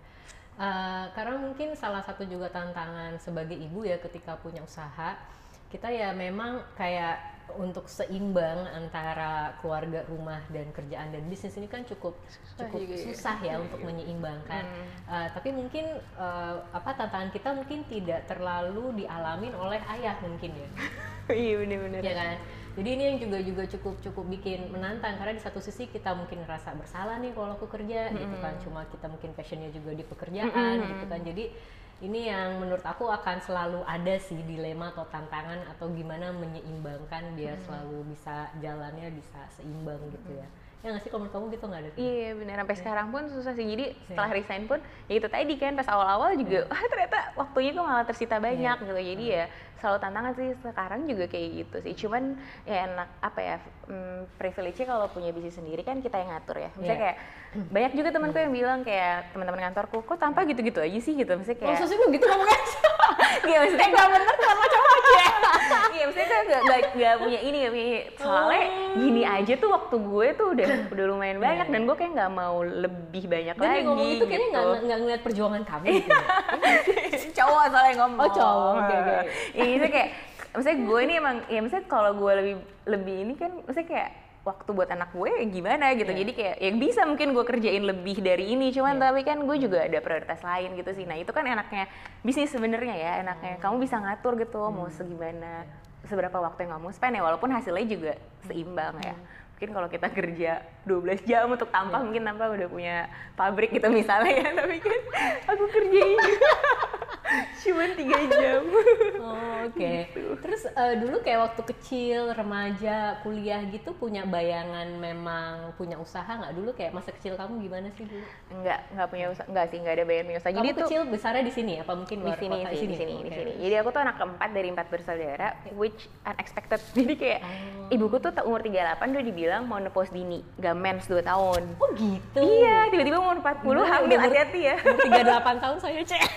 Uh, karena mungkin salah satu juga tantangan sebagai ibu ya ketika punya usaha kita ya memang kayak untuk seimbang antara keluarga rumah dan kerjaan dan bisnis ini kan cukup cukup susah, ya. susah ya untuk menyeimbangkan. Hmm. Uh, tapi mungkin uh, apa tantangan kita mungkin tidak terlalu dialamin oleh ayah mungkin ya. iya benar-benar. Ya kan. Jadi ini yang juga juga cukup cukup bikin menantang karena di satu sisi kita mungkin ngerasa bersalah nih kalau aku kerja hmm. gitu kan. Cuma kita mungkin passionnya juga di pekerjaan hmm. gitu kan. Jadi ini yang menurut aku akan selalu ada sih dilema atau tantangan atau gimana menyeimbangkan biar hmm. selalu bisa jalannya bisa seimbang gitu ya ya nggak sih kalau menurut kamu gitu nggak ada iya benar sampai ya. sekarang pun susah sih. Jadi setelah resign pun ya itu tadi kan pas awal-awal juga wah ternyata waktunya kok malah tersita banyak yeah. gitu. Jadi ya selalu tantangan sih sekarang juga kayak gitu sih. Cuman ya enak apa ya hmm, privilege kalau punya bisnis sendiri kan kita yang ngatur ya. Misalnya yeah. kayak banyak juga temanku yang bilang kayak teman-teman kantorku kok tanpa gitu-gitu aja sih? Gitu. Misalnya kayak maksudnya gitu ngomongnya Iya maksudnya nggak bener sama cowok aja Iya maksudnya kan gak, gak, gak punya ini gak punya soalnya oh. gini aja tuh waktu gue tuh udah udah lumayan iya, banyak dan gue kayak nggak mau lebih banyak dan lagi ngomong itu kayaknya nggak gitu. nggak ngeliat perjuangan kamu gitu ya. cowok soalnya ngomong oh cowok oke oke ini kayak maksudnya gue ini emang ya maksudnya kalau gue lebih lebih ini kan maksudnya kayak waktu buat anak gue gimana gitu yeah. jadi kayak yang bisa mungkin gue kerjain lebih dari ini cuman yeah. tapi kan gue juga ada prioritas lain gitu sih nah itu kan enaknya bisnis sebenarnya ya enaknya hmm. kamu bisa ngatur gitu hmm. mau segimana seberapa waktu yang kamu spend ya walaupun hasilnya juga seimbang ya. hmm. ya mungkin kalau kita kerja 12 jam untuk tampah. Yeah. mungkin tampah udah punya pabrik gitu misalnya ya. Tapi kan aku kerjain. Cuma tiga jam. Oh, oke. Okay. gitu. terus uh, dulu kayak waktu kecil remaja kuliah gitu punya bayangan memang punya usaha nggak? Dulu kayak masa kecil kamu gimana sih dulu nggak nggak punya usaha. Nggak sih nggak ada bayangan punya usaha. Kamu jadi kecil tuh, besarnya di sini apa mungkin di sini, di sini di sini. okay. di sini. Jadi aku tuh anak keempat dari empat bersaudara which unexpected. Jadi kayak oh. ibuku tuh umur 38 udah dibilang mau nepos dini. Gak mens 2 tahun. Oh gitu? Iya tiba-tiba umur 40 hamil hati-hati ya. 38 tahun saya cek.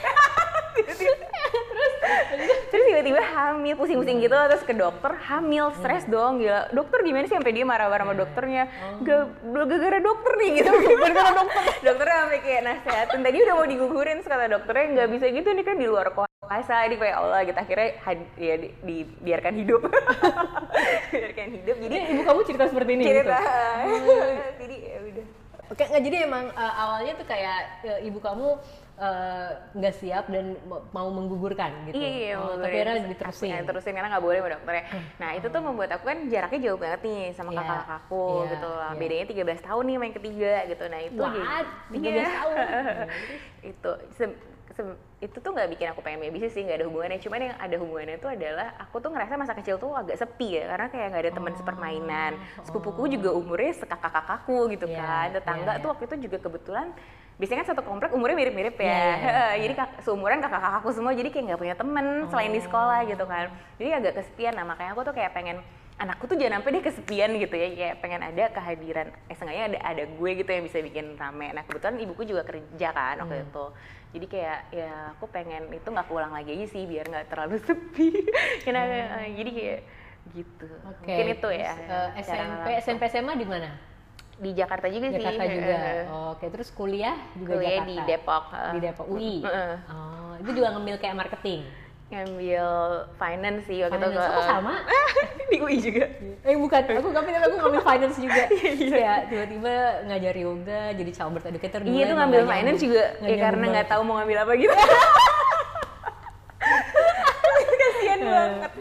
Terus tiba-tiba? Hamil pusing-pusing gitu terus ke dokter hamil stres dong gila. Dokter gimana sih sampai dia marah-marah sama dokternya? Gak gara-gara dokter nih gitu. Gara-gara dokter. Dokternya sampai kayak nasehatin tadi udah mau digugurin kata dokternya nggak bisa gitu nih kan di luar kuasa ini kayak Allah gitu akhirnya ya di, dibiarkan hidup biarkan hidup jadi ibu kamu cerita seperti ini cerita gitu? jadi ya udah Oke, nggak jadi emang uh, awalnya tuh kayak uh, ibu kamu eh, nggak siap dan mau menggugurkan gitu. Iya, iya, oh, tapi akhirnya diterusin. Ya, terusin karena nggak boleh sama dokternya. Nah itu tuh membuat aku kan jaraknya jauh banget nih sama Iya, kakak aku iya, gitu lah. iya. Bedanya 13 tahun nih main ketiga gitu. Nah itu jadi- What? 13 Iya. tahun? itu itu tuh nggak bikin aku pengen punya bisnis sih nggak ada hubungannya. Cuman yang ada hubungannya tuh adalah aku tuh ngerasa masa kecil tuh agak sepi ya karena kayak nggak ada teman sepermainan. Sepupuku juga umurnya sekakak kakakku gitu Iya, kan tetangga iya, tuh waktu itu juga kebetulan biasanya kan satu komplek umurnya mirip-mirip ya. Iya, iya, iya. jadi kak, seumuran kakak-kakakku semua jadi kayak nggak punya temen selain di sekolah gitu kan. Jadi agak kesepian nah makanya aku tuh kayak pengen anakku tuh jangan sampai dia kesepian gitu ya. Kayak pengen ada kehadiran eh seenggaknya ada ada gue gitu yang bisa bikin rame. Nah kebetulan ibuku juga kerja kan waktu Hmm. itu jadi kayak ya aku pengen itu nggak pulang lagi aja sih biar nggak terlalu sepi Karena, eh, jadi kayak gitu Hmm. Oke. mungkin itu ya Terus, eh, cara SMP. SMP SMA di mana? di Jakarta juga sih Jakarta juga. eh, Oh, Oke, terus kuliah juga kuliah Jakarta. di Depok eh. Di Depok UI. Heeh. Oh, itu juga ngambil kayak marketing. Ngambil finance sih waktu Finance. itu Oh, sama? di UI juga Eh bukan, aku nggak pintar, aku ngambil finance juga. Kayak tiba-tiba ngajar yoga, jadi Childbirth Educator. iya tuh ngambil finance nyambung. juga ya karena nggak tahu mau ngambil apa gitu kasian banget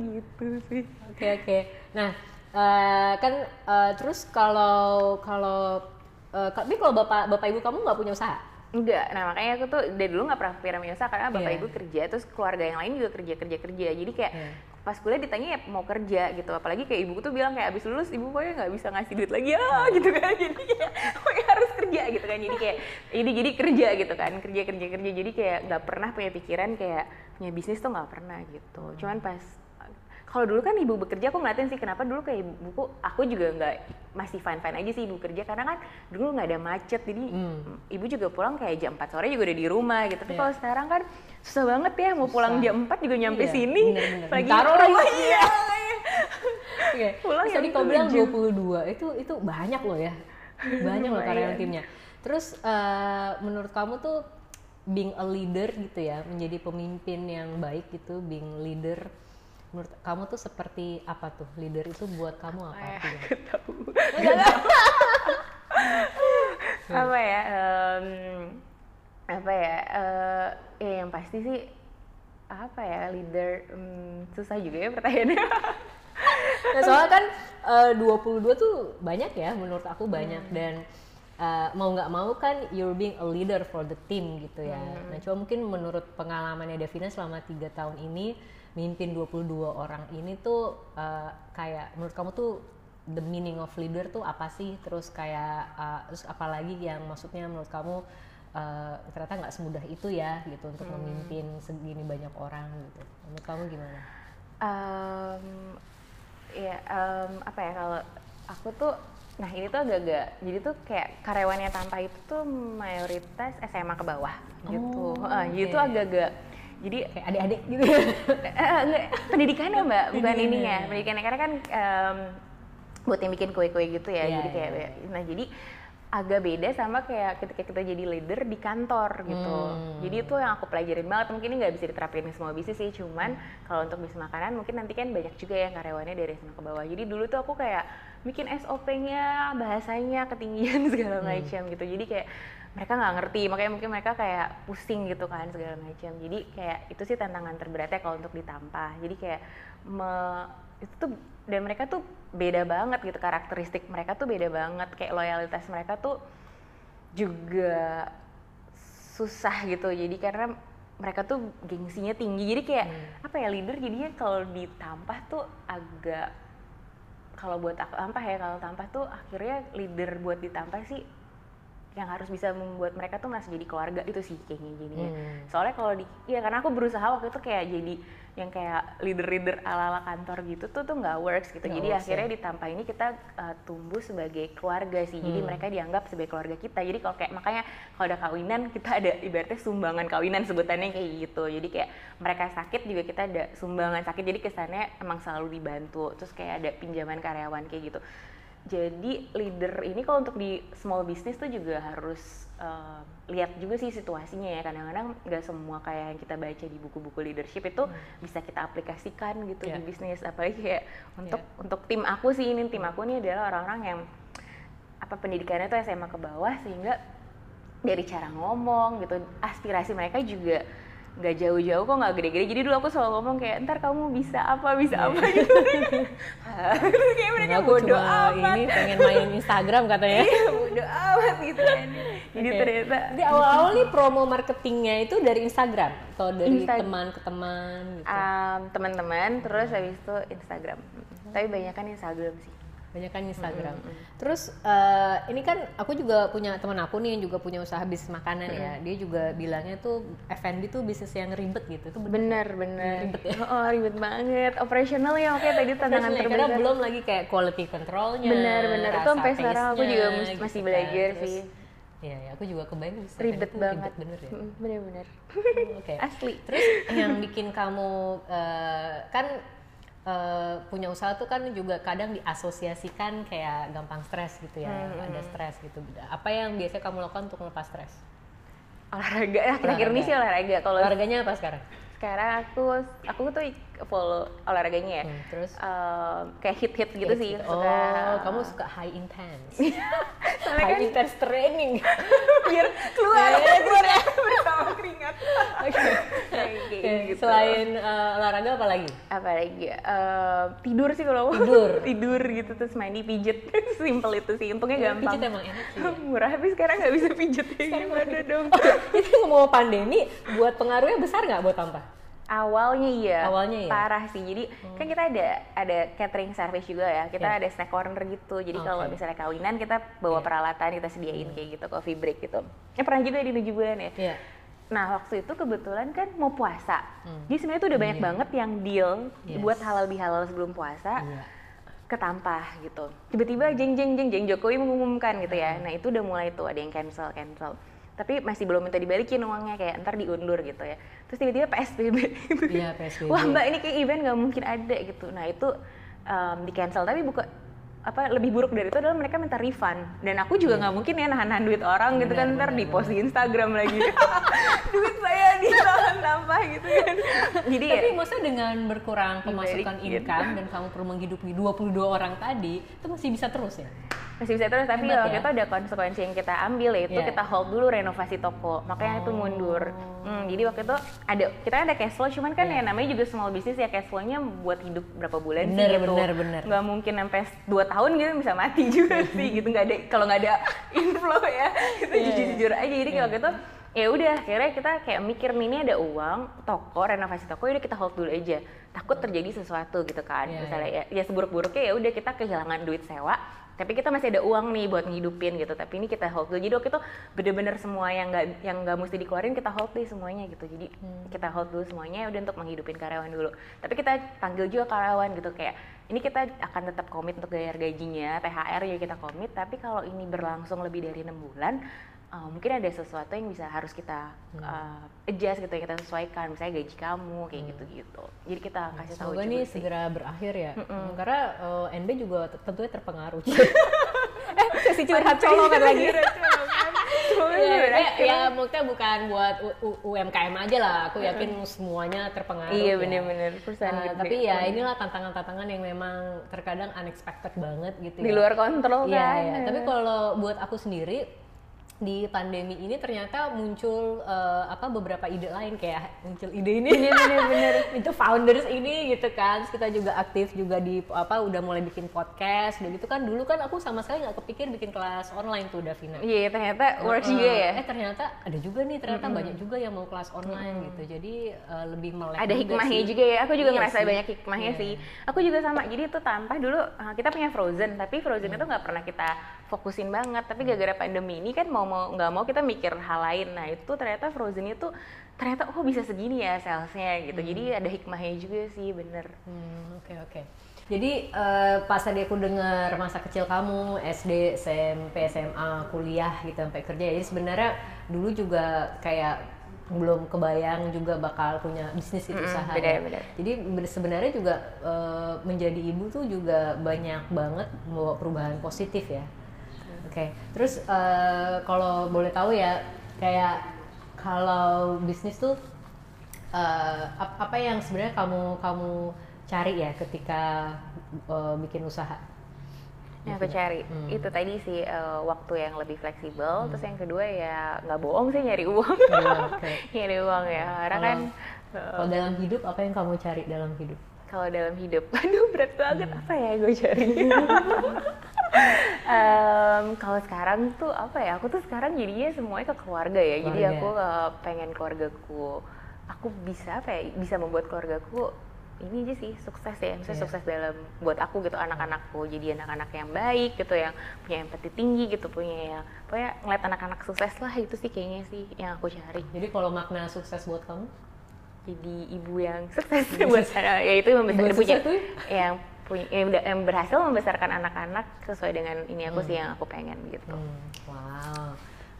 gitu sih Oke oke. Nah, eh, kan eh, terus kalau kalau eh, tapi kalau bapak bapak ibu kamu nggak punya usaha? Enggak, nah makanya aku tuh dari dulu nggak pernah kepikiran punya usaha karena bapak Iya. ibu kerja, terus keluarga yang lain juga kerja kerja kerja, jadi kayak Iya. pas kuliah ditanya ya mau kerja gitu, apalagi kayak ibuku tuh bilang kayak abis lulus ibu pokoknya nggak bisa ngasih duit lagi. Ah gitu kan, jadi kayak pokoknya harus kerja gitu kan, jadi kayak ini jadi kerja gitu kan, kerja kerja kerja, jadi kayak nggak pernah punya pikiran kayak punya bisnis tuh nggak pernah gitu, cuman pas kalau dulu kan ibu bekerja aku ngeliatin sih kenapa dulu kayak ibuku aku juga nggak masih fine fine aja sih ibu kerja karena kan dulu nggak ada macet jadi Hmm. ibu juga pulang kayak jam 4 sore juga udah di rumah gitu tapi Iya. kalau sekarang kan susah banget ya mau pulang Susah. jam 4 juga nyampe Iya, sini lagi Ditaruh rumah iya Oke. Pulang Terus tadi jam kau bilang 7. 22 itu itu banyak loh ya. Banyak loh karyawan timnya. Terus eh, menurut kamu tuh being a leader gitu ya, menjadi pemimpin yang baik gitu, being leader menurut kamu tuh seperti apa tuh? Leader itu buat kamu apa? Eh, aku tahu. Apa ya em, apa ya eh, ya yang pasti sih apa ya leader em, susah juga ya pertanyaannya. Nah, soalnya kan eh, 22 tuh banyak ya menurut aku banyak. Dan eh, mau nggak mau kan you're being a leader for the team gitu ya. Nah, coba mungkin menurut pengalamannya Devina selama tiga tahun ini mimpin 22 orang ini tuh eh, kayak menurut kamu tuh the meaning of leader tuh apa sih? Terus kayak eh, terus apalagi yang maksudnya menurut kamu eh, ternyata nggak semudah itu ya gitu untuk memimpin segini banyak orang gitu. Menurut kamu gimana? Em, ya em, apa ya kalau aku tuh nah ini tuh agak-agak jadi tuh kayak karyawannya tanpa itu tuh mayoritas SMA ke bawah gitu Oh, Heeh, jadi oke. tuh agak-agak jadi Kayak adik-adik gitu. eh, enggak, pendidikannya mbak bukan Pendidikannya. ininya pendidikannya karena kan em, buat yang bikin kue-kue gitu ya Iya, jadi kayak iya. nah jadi agak beda sama kayak ketika kita jadi leader di kantor gitu Hmm. jadi itu yang aku pelajarin banget mungkin ini nggak bisa diterapin di semua bisnis sih cuman kalau untuk bisnis makanan mungkin nanti kan banyak juga yang karyawannya dari SMA ke bawah jadi dulu tuh aku kayak bikin SOP-nya bahasanya ketinggian segala Hmm. macam gitu jadi kayak mereka nggak ngerti makanya mungkin mereka kayak pusing gitu kan segala macam. Jadi kayak itu sih tantangan terberatnya kalau untuk ditampah. Jadi kayak me- itu tuh dan mereka tuh beda banget gitu karakteristik mereka tuh beda banget. Kayak loyalitas mereka tuh juga susah gitu. Jadi karena mereka tuh gengsinya tinggi. Jadi kayak apa ya leader jadinya kalau ditampah tuh agak kalau buat aku tampah ya kalau tampah tuh akhirnya leader buat ditampah sih yang harus bisa membuat mereka tuh merasa jadi keluarga itu sih kayaknya jadinya Hmm. soalnya kalau di ya karena aku berusaha waktu itu kayak jadi yang kayak leader-leader ala-ala kantor gitu tuh tuh nggak works gitu. Nggak jadi works, akhirnya ya. ditambah ini kita uh, tumbuh sebagai keluarga sih. Jadi Hmm. mereka dianggap sebagai keluarga kita. Jadi kalau kayak makanya kalau ada kawinan kita ada ibaratnya sumbangan kawinan sebutannya kayak gitu. Jadi kayak mereka sakit juga kita ada sumbangan sakit. Jadi kesannya emang selalu dibantu. Terus kayak ada pinjaman karyawan kayak gitu jadi leader ini kalau untuk di small business tuh juga harus uh, lihat juga sih situasinya ya kadang-kadang nggak semua kayak yang kita baca di buku-buku leadership itu bisa kita aplikasikan gitu Iya. di bisnis apalagi kayak untuk Iya. untuk tim aku sih ini tim aku ini adalah orang-orang yang apa pendidikannya tuh SMA ke bawah sehingga dari cara ngomong gitu aspirasi mereka juga nggak jauh-jauh kok nggak gede-gede. Jadi dulu aku selalu ngomong kayak ntar kamu bisa apa bisa Iya. apa gitu. Terus kayak mereka Aku bodoh cuma amat. ini pengen main Instagram katanya. Iya, bodoh amat gitu kan. Jadi ternyata. Jadi awal-awal nih promo marketingnya itu dari Instagram atau dari Insta- teman ke teman gitu. um, teman-teman terus habis itu Instagram. Tapi banyak kan Instagram sih banyak kan Instagram. Terus eh, ini kan aku juga punya teman aku nih yang juga punya usaha bisnis makanan ya. Dia juga bilangnya tuh F&B tuh bisnis yang ribet gitu. Itu bener. bener bener Ribet ya? oh ribet banget operasional ya oke tadi tantangan Karena terbesar belum lagi kayak quality controlnya. Bener, bener. Itu sampai sekarang aku juga masih kan. belajar Terus, sih. Iya, ya, aku juga kebayang bisnis ribet banget Ribet bener ya. Mm, bener-bener Oke. asli Terus yang bikin kamu eh, kan eh, punya usaha tuh kan juga kadang diasosiasikan kayak gampang stres gitu ya, Hmm, ada stres gitu. Apa yang biasanya kamu lakukan untuk melepas stres? olahraga ya akhir-akhir ini sih olahraga kalau Olahraganya apa sekarang? sekarang aku aku tuh follow olahraganya ya Hmm, terus? Em, kayak hit hit gitu sih Oh, suka kamu suka high intense. High kan- intense training. biar keluar Ya, keluar ya bersama keringat Oke. Kayak Oke, gitu. Selain eh, olahraga apa lagi? apa lagi ya? Em, tidur sih kalau mau. Tidur. tidur gitu terus mandi pijet simple itu sih untungnya gampang Pijit emang enak sih. ya. murah tapi sekarang nggak bisa pijet ya gimana dong Itu ngomong pandemi, buat pengaruhnya besar nggak buat tampah? Awalnya iya Awalnya iya? parah sih jadi kan kita ada ada catering service juga ya kita Iya. ada snack corner gitu jadi kalau Oke. misalnya kawinan kita bawa Iya. peralatan kita sediain kayak gitu coffee break gitu ya pernah juga di tujuh bulan ya Iya. Nah waktu itu kebetulan kan mau puasa, Hmm. jadi sebenarnya tuh udah banyak Iya. banget yang deal Yes. buat halal bihalal sebelum puasa Iya. ketampah gitu. Tiba-tiba jeng jeng jeng jeng Jokowi mengumumkan gitu ya. Nah itu udah mulai tuh ada yang cancel cancel. Tapi masih belum minta dibalikin uangnya kayak ntar diundur gitu ya. Terus tiba-tiba PSBB gitu. Iya, PSBB. Wah mbak ini kayak event nggak mungkin ada gitu. Nah itu um, di cancel tapi buka apa lebih buruk dari itu adalah mereka minta refund dan aku juga nggak mungkin ya nahan-nahan duit orang gitu Benar, kan ntar di post di Instagram lagi duit saya ditahan sampah gitu kan jadi ya Tapi maksudnya dengan berkurang pemasukan Dibalikin. income dan kamu perlu menghidupi 22 orang tadi, itu masih bisa terus ya? Masih bisa terus tapi Hebat waktu ya. itu ada konsekuensi yang kita ambil yaitu Iya. kita hold dulu renovasi toko makanya itu mundur Hmm, jadi waktu itu ada kita ada cash flow cuman kan Iya. ya namanya juga small business ya cash flow-nya buat hidup berapa bulan Bener, sih gitu bener, bener. nggak mungkin sampai dua tahun gitu bisa mati juga sih gitu nggak ada kalau nggak ada inflow ya kita Iya, jujur jujur aja jadi Iya. waktu itu ya udah akhirnya kita kayak mikir nih ini ada uang toko renovasi toko udah kita hold dulu aja takut terjadi sesuatu gitu kan Iya, misalnya ya, ya seburuk-buruknya ya udah kita kehilangan duit sewa tapi kita masih ada uang nih buat ngidupin gitu. Tapi ini kita hold. Dulu jadi waktu itu bener-bener semua yang nggak yang nggak mesti dikeluarin kita hold deh semuanya gitu. Jadi kita hold dulu semuanya udah untuk menghidupin karyawan dulu. Tapi kita panggil juga karyawan gitu kayak ini kita akan tetap komit untuk bayar gajinya THR juga kita komit. Tapi kalau ini berlangsung lebih dari enam bulan uh, mungkin ada sesuatu yang bisa harus kita uh, adjust gitu yang kita sesuaikan misalnya gaji kamu kayak gitu gitu jadi kita kasih tahu Semoga juga sih segera berakhir ya. Karena eh, NB juga tentunya terpengaruh. eh, sesi curhat colokan lagi. Ya, ya, ya, maksudnya bukan buat U- UMKM aja lah. Aku yakin semuanya terpengaruh. Iya ya. bener-bener perusahaan Nah, gede. tapi ya inilah tantangan-tantangan yang memang terkadang unexpected banget gitu di ya. luar kontrol Iya, kan. iya. Tapi kalau buat aku sendiri di pandemi ini ternyata muncul eh, apa beberapa ide lain. Kayak muncul ide ini. Bener-bener itu founders ini gitu kan. Terus kita juga aktif juga di apa udah mulai bikin podcast. Udah gitu kan. Dulu kan aku sama sekali nggak kepikir bikin kelas online tuh Davina. Iya ternyata works Eh, juga ya. eh ternyata ada juga nih. Ternyata banyak juga yang mau kelas online gitu. Jadi eh, lebih melek ada juga hikmahnya sih. juga ya. Aku juga Iya ngerasa sih. banyak hikmahnya Iya. sih. Aku juga sama. Jadi itu tanpa dulu uh, kita punya Frozen, tapi Frozen itu nggak pernah kita fokusin banget. Tapi gara-gara pandemi ini kan mau mau nggak mau kita mikir hal lain. Nah itu ternyata Frozen itu ternyata oh bisa segini ya salesnya gitu. Jadi ada hikmahnya juga sih bener. Hmm, oke oke. Jadi eh, pas tadi aku dengar masa kecil kamu SD, SMP, SMA, kuliah gitu sampai kerja. Jadi sebenarnya dulu juga kayak belum kebayang juga bakal punya bisnis itu Mm-mm, usaha. beda, ya. beda. Jadi sebenarnya juga eh, menjadi ibu tuh juga banyak banget membawa perubahan positif ya. Oke. Terus eh, kalau boleh tahu ya kayak kalau bisnis tuh ap- apa yang sebenarnya kamu kamu cari ya ketika eh, bikin usaha? yang aku cari Hmm. itu tadi sih eh, waktu yang lebih fleksibel Hmm. terus yang kedua ya nggak bohong sih nyari uang Nyari uang, oke. nyari uang ya karena kan Kalau dalam hidup apa yang kamu cari dalam hidup? kalau dalam hidup aduh berat banget Hmm. apa ya gue cari Em, kalau sekarang tuh apa ya aku tuh sekarang jadinya semuanya ke keluarga ya. Jadi Keluarga. aku eh, pengen keluargaku aku bisa apa ya bisa membuat keluargaku ini aja sih sukses ya. Misalnya Iya. sukses dalam buat aku gitu anak-anakku. Jadi anak-anak yang baik gitu yang punya empati tinggi gitu punya ya pokoknya ngeliat anak-anak sukses lah itu sih kayaknya sih yang aku cari. Jadi kalau makna sukses buat kamu? jadi ibu yang sukses buat sana ya itu membesar Ibu punya yang punya yang, yang berhasil membesarkan anak-anak sesuai dengan ini aku sih Hmm. yang aku pengen gitu Hmm, wow.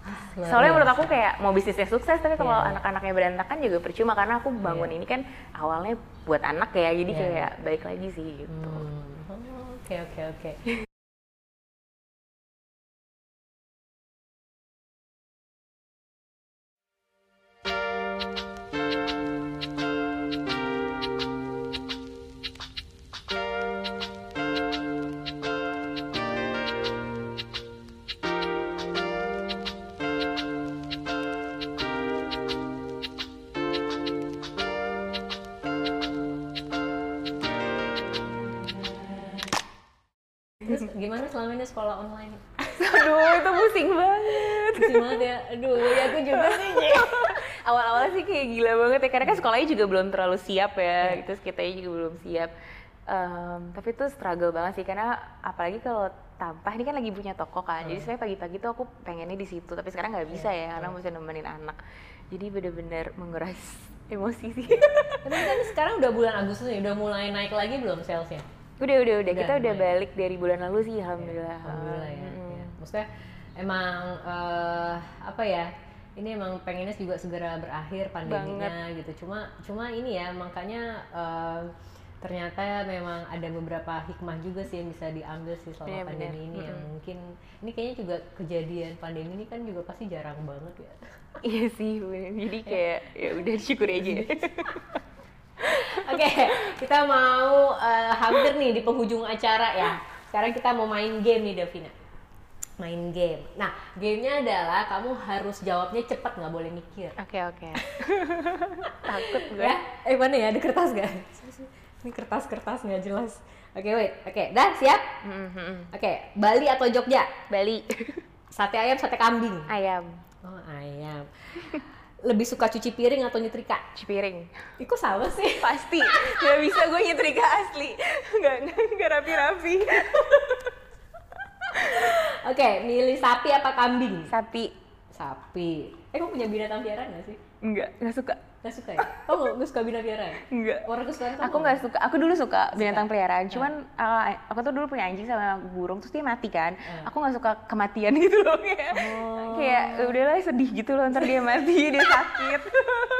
Ah, luar soalnya menurut aku kayak mau bisnisnya sukses tapi kalau Iya. anak-anaknya berantakan juga percuma karena aku bangun Iya. ini kan awalnya buat anak ya jadi Iya. kayak baik lagi sih gitu Hmm, oh, Oke oke oke. Gimana selama ini sekolah online? aduh itu pusing banget Pusing banget ya. Aduh, ya aku juga sih. Awal-awal sih kayak gila banget ya karena kan sekolahnya juga belum terlalu siap ya Iya. terus kita juga belum siap Em, tapi itu struggle banget sih karena apalagi kalau tampah ini kan lagi punya toko kan jadi Hmm. saya pagi-pagi tuh aku pengennya di situ tapi sekarang nggak bisa Iya. ya karena mesti nemenin anak jadi bener-bener menguras emosi sih Tapi kan sekarang udah bulan Agustus nih, udah mulai naik lagi belum salesnya? Udah udah udah kita Udah, lumayan. balik dari bulan lalu sih alhamdulillah Alhamdulillah ya. Mm-mm. ya. Maksudnya emang eh, apa ya? Ini emang pengennya juga segera berakhir pandeminya gitu. Cuma cuma ini ya makanya eh, ternyata memang ada beberapa hikmah juga sih yang bisa diambil sih selama Iya, benar. pandemi ini yang Mm-mm. mungkin ini kayaknya juga kejadian pandemi ini kan juga pasti jarang banget ya. iya sih bener. jadi kayak ya udah disyukuri aja Oke, kita mau eh, hampir nih di penghujung acara ya. Sekarang kita mau main game nih Davina. Main game. Nah, gamenya adalah kamu harus jawabnya cepat nggak boleh mikir. oke oke takut gue Ya, eh mana ya? Ada kertas gak? Ini kertas-kertas nggak jelas. Oke, wait. Oke, dah siap? Mhm. Oke, Bali atau Jogja? Bali Sate ayam, sate kambing. ayam Oh, ayam. Lebih suka cuci piring atau nyetrika? cipiring Ih, kok sama sih? pasti nggak bisa gue nyetrika asli nggak nggak rapi-rapi Oke, milih sapi apa kambing? sapi Sapi. Eh, kamu punya binatang piaraan nggak sih? nggak nggak suka Gak suka ya? Kamu nggak- nggak suka binatang piaraan? nggak Orang kesukaan kamu aku nggak suka aku dulu suka binatang peliharaan cuman uh, aku tuh dulu punya anjing sama burung terus dia mati kan Hmm. aku nggak suka kematian gitu loh kayak Oh. kayak "Ya udahlah sedih gitu loh ntar dia mati dia sakit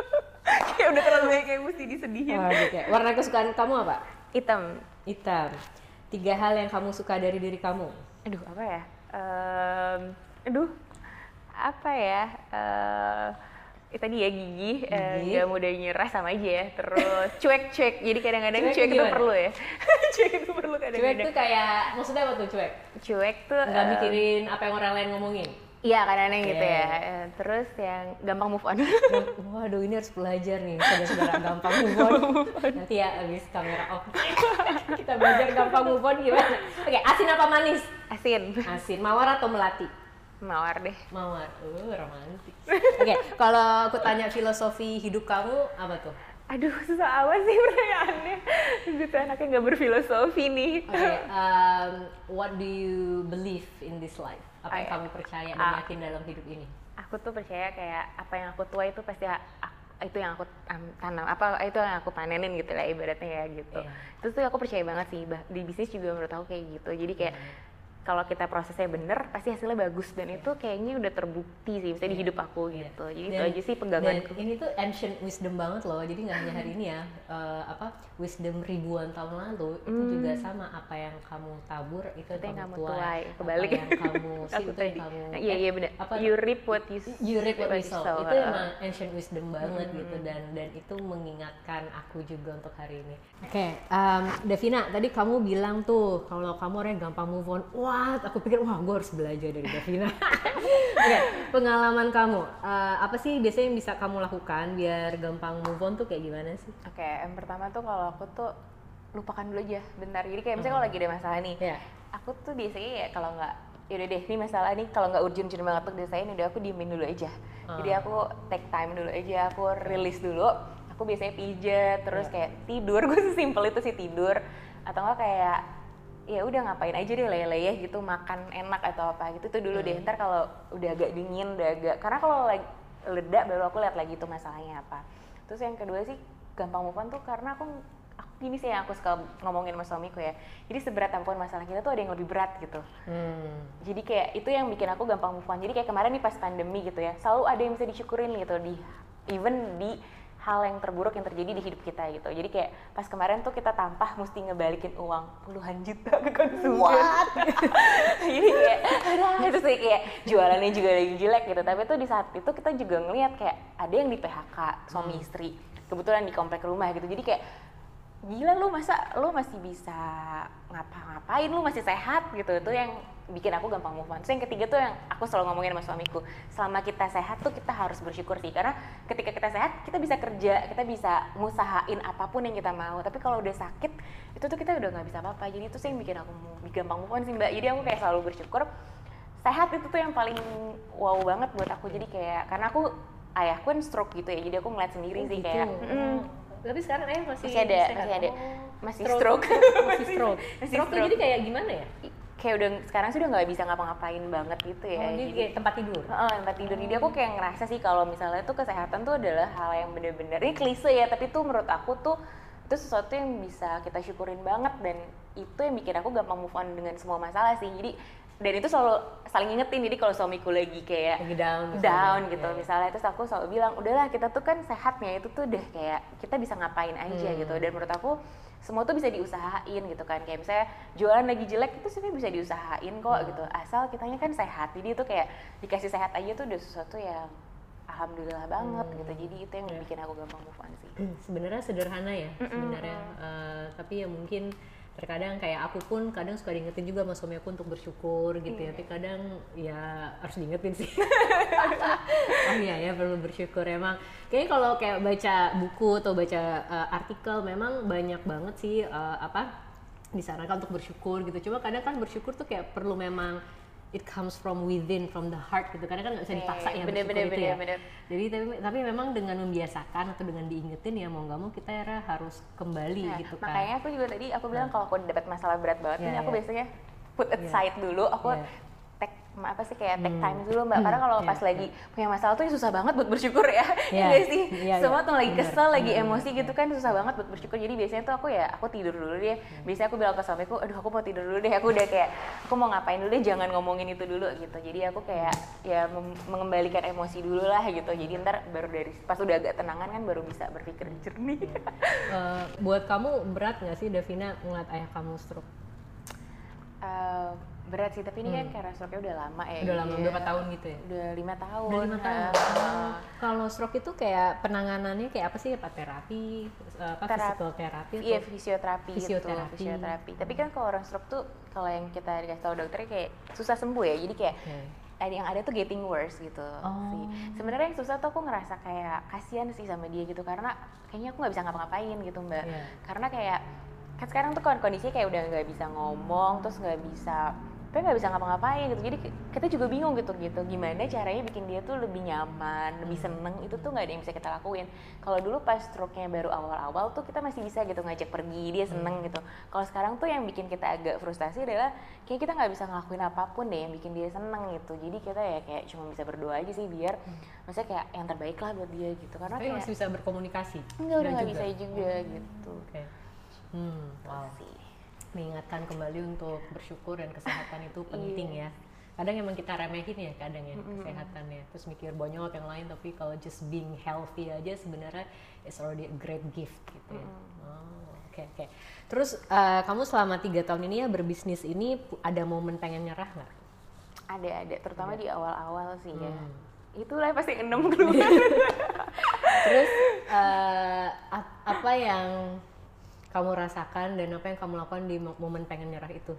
kayak udah terlalu banyak kayak mesti disedihin Wah, gitu ya. Warna kesukaan kamu apa? hitam Hitam. Tiga hal yang kamu suka dari diri kamu. aduh apa ya Em, aduh apa ya Eh itu tadi ya gigi, eh, nggak mudah nyerah sama aja ya terus cuek cuek jadi kadang-kadang Cuek cuek, itu perlu ya cuek itu perlu Cuek kadang-kadang tuh kayak, maksudnya apa tuh cuek? cuek tuh Nggak eh, mikirin apa yang orang lain ngomongin. iya kadang-kadang gitu Oke. ya Eh, terus yang gampang move on Waduh, ini harus belajar nih, saudara-saudara gampang move on. Nanti ya abis kamera off, kita belajar gampang move on gimana? Oke, asin apa manis? asin Asin, mawar atau melati? Mawar deh Mawar, uh romantis. Oke, kalau aku tanya filosofi hidup kamu apa tuh? aduh susah amat sih pertanyaannya gue tuh anaknya nggak berfilosofi nih Oke, um, what do you believe in this life? Apa yang kamu percaya dan ah. yakin dalam hidup ini? aku tuh percaya kayak apa yang aku tua itu pasti itu yang aku tanam apa itu yang aku panenin gitu lah ibaratnya ya gitu Iya. itu tuh aku percaya banget sih bah- di bisnis juga menurut aku kayak gitu jadi kayak kalau kita prosesnya bener pasti hasilnya bagus dan itu kayaknya udah terbukti sih misalnya di hidup aku Iya. gitu jadi Dan- itu aja sih peganganku Dan ini tuh ancient wisdom banget loh. Jadi nggak hanya hari ini ya, eh, apa wisdom ribuan tahun lalu itu juga sama apa yang kamu tabur itu Hmm. Itu yang kamu tuai. tuai, Apa kebalik. yang kamu sih itu yang kamu iya iya benar apa you reap what you you reap what you sow. Itu uh. emang ancient wisdom banget gitu dan dan itu mengingatkan aku juga untuk hari ini. Oke, um, Davina, tadi kamu bilang tuh kalau kamu orang yang gampang move on. Wah, what aku pikir wah gue harus belajar dari Davina. Oke pengalaman kamu uh, apa sih biasanya yang bisa kamu lakukan biar gampang move on tuh kayak gimana sih? Oke okay, yang pertama tuh kalau aku tuh lupakan dulu aja bentar. Jadi kayak misalnya kalau lagi ada masalah nih yeah. aku tuh biasanya ya kalau nggak yaudah deh ini masalah nih. Kalau nggak urgent-urgent banget tuh desain udah aku diemin dulu aja. Uh. jadi aku take time dulu aja aku release dulu. Aku biasanya pijat terus yeah. kayak tidur. Gue sesimpel itu sih tidur. Atau enggak kayak ya udah ngapain aja deh leleh gitu makan enak atau apa gitu. Tuh dulu hmm. deh ntar kalau udah agak dingin udah agak karena kalau lagi leda baru aku lihat lagi tuh masalahnya apa. Terus yang kedua sih gampang move on tuh karena aku gini sih yang aku suka ngomongin sama suamiku ya. Jadi seberat apa pun masalah kita tuh ada yang lebih berat gitu. Hmm. jadi kayak itu yang bikin aku gampang move on. Jadi kayak kemarin nih pas pandemi gitu ya selalu ada yang bisa disyukurin gitu di even di hal yang terburuk yang terjadi di hidup kita gitu. Jadi kayak pas kemarin tuh kita tampah mesti ngebalikin uang puluhan juta ke konsumen. Jadi kayak itu sih kayak jualannya juga lagi jelek gitu. Tapi tuh di saat itu kita juga ngeliat kayak ada yang di PHK suami hmm. istri kebetulan di komplek rumah gitu. Jadi kayak gila lu masa lu masih bisa ngapa-ngapain? Lu masih sehat? Gitu. Itu yang bikin aku gampang move on. Terus yang ketiga tuh yang aku selalu ngomongin sama suamiku, selama kita sehat tuh kita harus bersyukur sih karena ketika kita sehat kita bisa kerja, kita bisa ngusahain apa pun yang kita mau. Tapi kalau udah sakit itu tuh kita udah nggak bisa apa-apa. Jadi itu sih yang bikin aku gampang move on sih mbak. Jadi aku kayak selalu bersyukur sehat itu tuh yang paling wow banget buat aku. Jadi kayak karena aku ayahku kan stroke gitu ya, jadi aku ngeliat sendiri oh, sih gitu. kayak. Mm, tapi sekarang ayah masih masih ada, masih ada, oh, masih stroke, stroke. masih stroke. masih stroke, stroke. jadi kayak gimana ya? Kayak udah sekarang sih udah nggak bisa ngapa-ngapain banget gitu ya. Oh, jadi kayak tempat tidur. Uh, tempat tidur. Jadi aku kayak ngerasa sih kalau misalnya tuh kesehatan tuh adalah hal yang bener-bener ini klise ya, tapi tuh menurut aku tuh itu sesuatu yang bisa kita syukurin banget dan itu yang bikin aku gampang move on dengan semua masalah sih. Jadi dan itu selalu saling ingetin jadi kalau suamiku lagi kayak lagi down down gitu yeah. misalnya terus aku selalu bilang udahlah kita tuh kan sehatnya itu tuh udah kayak kita bisa ngapain aja hmm. gitu dan menurut aku semua tuh bisa diusahain gitu kan kayak misalnya jualan lagi jelek itu sebenarnya bisa diusahain kok hmm. gitu asal kitanya kan sehat jadi itu kayak dikasih sehat aja tuh udah sesuatu yang alhamdulillah banget hmm. gitu jadi itu yang yeah. bikin aku gampang move on sih sebenarnya sederhana ya sebenarnya mm -mm. uh, tapi ya mungkin terkadang kayak aku pun kadang suka diingetin juga sama suami aku untuk bersyukur gitu ya. Iya. tapi kadang ya harus diingetin sih. Oh iya ya perlu bersyukur. Emang kayaknya kalau kayak baca buku atau baca uh, artikel memang banyak banget sih uh, apa disarankan untuk bersyukur gitu. Cuma kadang kan bersyukur tuh kayak perlu memang it comes from within from the heart gitu karena kan nggak bisa dipaksa ya bener, bener, itu bener, ya bener. jadi tapi tapi memang dengan membiasakan atau dengan diingetin ya mau nggak mau kita ya harus kembali nah, gitu kan makanya aku juga tadi aku bilang nah. kalau aku dapat masalah berat banget yeah, ini aku yeah. biasanya put aside yeah. dulu aku yeah apa sih kayak take hmm. time dulu mbak karena kalau yeah, pas yeah. lagi punya masalah tuh susah banget buat bersyukur ya yeah. ya sih yeah, semua yeah. tuh lagi kesel Bener. lagi emosi yeah. gitu kan susah banget buat bersyukur jadi biasanya tuh aku ya aku tidur dulu deh yeah. biasanya aku bilang ke suamiku aduh aku mau tidur dulu deh aku udah kayak aku mau ngapain dulu deh jangan ngomongin itu dulu gitu jadi aku kayak ya mengembalikan emosi dulu lah gitu jadi ntar baru dari pas udah agak tenangan kan baru bisa berpikir jernih uh, buat kamu berat nggak sih Davina ngeliat ayah kamu stroke uh, berat sih tapi ini kan hmm. kan karena stroke udah lama ya udah lama berapa tahun gitu ya udah lima tahun udah lima tahun uh, kalau stroke itu kayak penanganannya kayak apa sih apa terapi apa terapi, terapi iya fisioterapi fisioterapi, gitu, fisioterapi. tapi kan kalau orang stroke tuh kalau yang kita dikasih tahu dokternya kayak susah sembuh ya jadi kayak okay ada yang ada tuh getting worse gitu oh. sih. Sebenarnya yang susah tuh aku ngerasa kayak kasihan sih sama dia gitu karena kayaknya aku nggak bisa ngapa-ngapain gitu mbak. Yeah. Karena kayak kan sekarang tuh kondisinya kayak udah nggak bisa ngomong terus nggak bisa tapi nggak bisa ngapa-ngapain gitu jadi kita juga bingung gitu gitu gimana caranya bikin dia tuh lebih nyaman lebih seneng itu tuh nggak ada yang bisa kita lakuin kalau dulu pas stroke-nya baru awal-awal tuh kita masih bisa gitu ngajak pergi dia seneng hmm. gitu kalau sekarang tuh yang bikin kita agak frustasi adalah kayak kita nggak bisa ngelakuin apa pun deh yang bikin dia seneng gitu jadi kita ya kayak cuma bisa berdoa aja sih biar hmm. maksudnya kayak yang terbaik lah buat dia gitu karena tapi kayak, masih bisa berkomunikasi enggak udah nggak bisa juga hmm. gitu okay. hmm, wow. sih mengingatkan kembali untuk bersyukur dan kesehatan itu penting iya. ya kadang emang kita remehin ya kadang ya mm-hmm. kesehatannya terus mikir bonyol yang lain tapi kalau just being healthy aja sebenarnya it's already a great gift gitu ya mm-hmm. oh oke okay, oke okay. terus uh, kamu selama tiga tahun ini ya berbisnis ini ada momen pengen nyerah nggak ada ada terutama ada. di awal-awal sih ya. hmm. ya itulah pasti enam keluar terus uh, apa yang kamu rasakan dan apa yang kamu lakukan di momen pengen nyerah itu?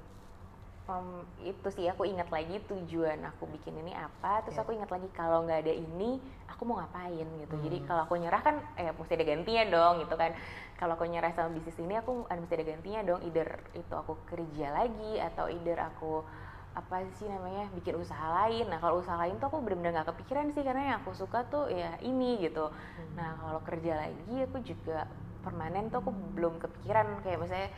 um, itu sih aku ingat lagi tujuan aku bikin ini apa terus Yeah. aku ingat lagi kalau nggak ada ini aku mau ngapain gitu jadi Hmm. kalau aku nyerah kan eh mesti ada gantinya dong gitu kan kalau aku nyerah sama bisnis ini aku ada mesti ada gantinya dong either itu aku kerja lagi atau either aku apa sih namanya bikin usaha lain nah kalau usaha lain tuh aku benar-benar nggak kepikiran sih karena yang aku suka tuh ya ini gitu Hmm. nah kalau kerja lagi aku juga permanen tuh aku belum kepikiran kayak misalnya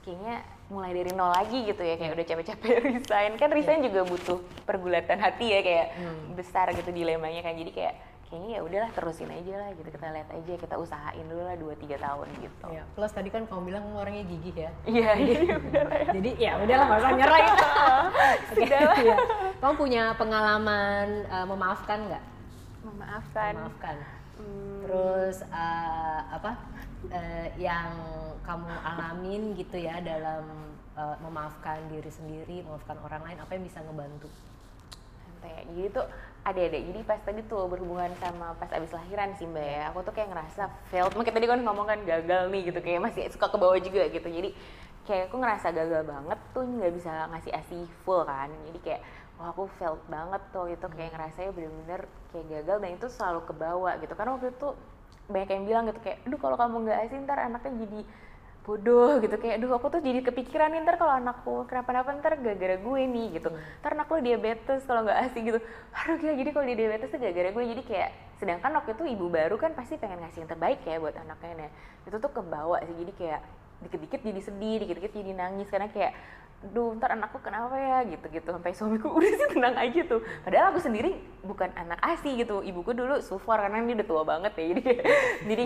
kayaknya mulai dari nol lagi gitu ya kayak udah capek-capek resign kan resign juga butuh pergulatan hati ya kayak Hmm. besar gitu dilemanya kan jadi kayak kayaknya ya udahlah terusin aja lah gitu kita lihat aja kita usahain dulu lah 2-3 tahun gitu Ya, plus tadi kan kamu bilang kamu orangnya gigih ya. iya jadi udah lah ya Jadi ya udahlah nggak usah nyerah itu. Oke, Sudahlah. iya. Kamu punya pengalaman uh, memaafkan nggak? memaafkan Memaafkan. Hmm, Terus uh, apa uh, yang kamu alamin gitu ya dalam uh, memaafkan diri sendiri, memaafkan orang lain, apa yang bisa ngebantu? santai jadi tuh ada-ada jadi pas tadi tuh berhubungan sama pas abis lahiran sih mbak ya. Aku tuh kayak ngerasa failed makanya tadi kan ngomong kan gagal nih gitu kayak masih suka ke bawah juga gitu. Jadi kayak aku ngerasa gagal banget tuh nggak bisa ngasih asi full kan. Jadi kayak wah aku failed banget tuh itu kayak ngerasa ya bener-bener kayak gagal dan itu selalu ke bawah gitu. Karena waktu itu banyak yang bilang gitu kayak aduh kalau kamu nggak asi ntar anaknya jadi bodoh gitu. Kayak aduh aku tuh jadi kepikiran nih ntar kalau anakku kenapa-napa ntar gara-gara gue nih gitu. Ntar anak lo diabetes kalau nggak asik gitu. Aduh gila jadi kalau dia diabetes tuh gara-gara gue. Jadi kayak sedangkan waktu itu ibu baru kan pasti pengen ngasih yang terbaik ya buat anaknya. Nah itu tuh kebawa sih. Jadi kayak dikit-dikit jadi sedih dikit-dikit jadi nangis. Karena kayak duh ntar anakku kenapa ya? gitu-gitu. Sampai suamiku udah sih tenang aja tuh. Padahal aku sendiri bukan anak asi gitu. Ibuku dulu sufor karena dia udah tua banget ya. Jadi jadi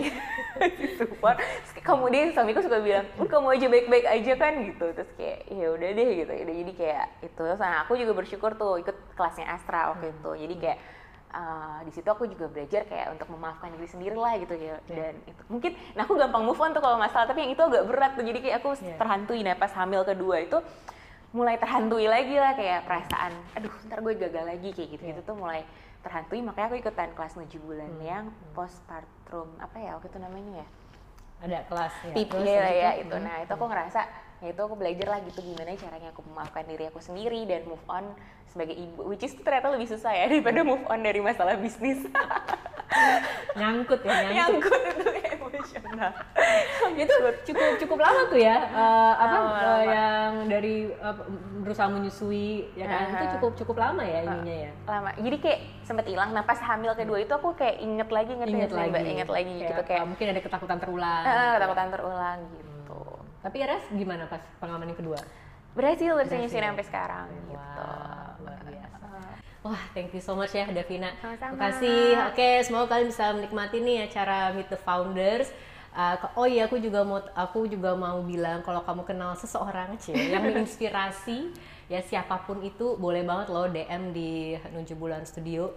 sufor Terus kamu dia suamiku suka bilang "Uh, kamu aja baik-baik aja kan? gitu. Terus kayak ya udah deh gitu. Udah, jadi kayak itu. Nah aku juga bersyukur tuh ikut kelasnya Astra waktu itu. Jadi kayak uh, di situ aku juga belajar kayak untuk memaafkan diri sendiri lah gitu ya. Dan itu mungkin nah aku gampang move on tuh kalau masalah tapi yang itu agak berat tuh. Jadi kayak aku Iya. terhantui. Nah pas hamil kedua itu mulai terhantui lagi lah kayak perasaan aduh ntar gue gagal lagi kayak gitu gitu tuh mulai terhantui. Makanya aku ikutan kelas 7 bulan yang postpartum apa ya waktu itu namanya ya? Ada kelas ya. Terus ya, ya itu, hmm. nah itu aku ngerasa ya itu aku belajar lah gitu gimana caranya aku memaafkan diri aku sendiri dan move on sebagai ibu which is ternyata lebih susah ya daripada move on dari masalah bisnis. Nyangkut ya nyangkut. nyangkut itu emosional. Itu cukup cukup lama tuh ya eh, apa Lama, eh, lama. yang dari eh, berusaha menyusui ya kan? Itu Aha. cukup cukup lama ya ininya ya. lama. Jadi kayak sempet hilang. Nah pas hamil kedua itu aku kayak inget lagi inget, inget lagi. Inget lagi Kayak, gitu kayak eh, mungkin ada ketakutan terulang eh, gitu. ketakutan terulang gitu. Tapi Res gimana pas pengalaman yang kedua? Berhasil nyusin sampai sekarang gitu. Luar biasa. Wah, thank you so much ya Davina. Sama-sama. Terima kasih. Oke, semoga kalian bisa menikmati nih acara Meet the Founders. Uh, oh iya, aku juga mau aku juga mau bilang kalau kamu kenal seseorang cie yang menginspirasi ya siapa pun itu boleh banget loh DM di Nuju Bulan Studio.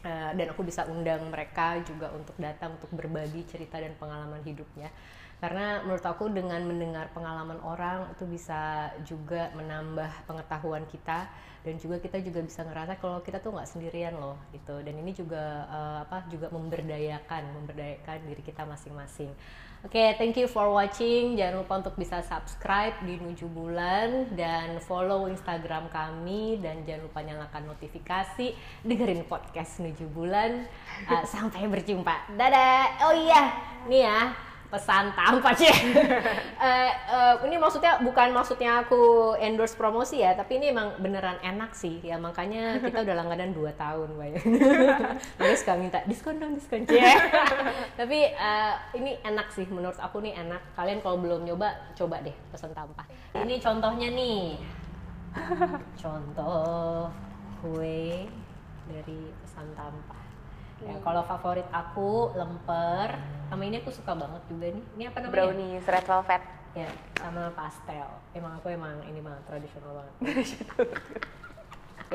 Uh, dan aku bisa undang mereka juga untuk datang untuk berbagi cerita dan pengalaman hidupnya karena menurut aku dengan mendengar pengalaman orang itu bisa juga menambah pengetahuan kita. Dan juga kita juga bisa ngerasa kalau kita tuh nggak sendirian loh gitu. Dan ini juga eh, apa juga memberdayakan memberdayakan diri kita masing-masing. Oke thank you for watching. Jangan lupa untuk bisa subscribe di Nuju Bulan dan follow Instagram kami. Dan jangan lupa nyalakan notifikasi. Dengerin podcast Nuju Bulan. Eh, sampai berjumpa. Dadah. Oh iya nih ya pesan tanpa sih. Eh, eh, ini maksudnya bukan maksudnya aku endorse promosi ya, tapi ini emang beneran enak sih ya makanya kita udah langganan 2 tahun, Bay. Terus suka minta diskon dong diskon Cie. tapi eh, ini enak sih menurut aku nih enak. Kalian kalau belum nyoba coba deh pesan tanpa. Ini contohnya nih. Contoh kue dari pesan tanpa. Ya, kalau favorit aku lemper, sama ini aku suka banget juga nih. Ini apa namanya? brownies red velvet Ya, sama pastel. Emang aku emang ini banget tradisional banget.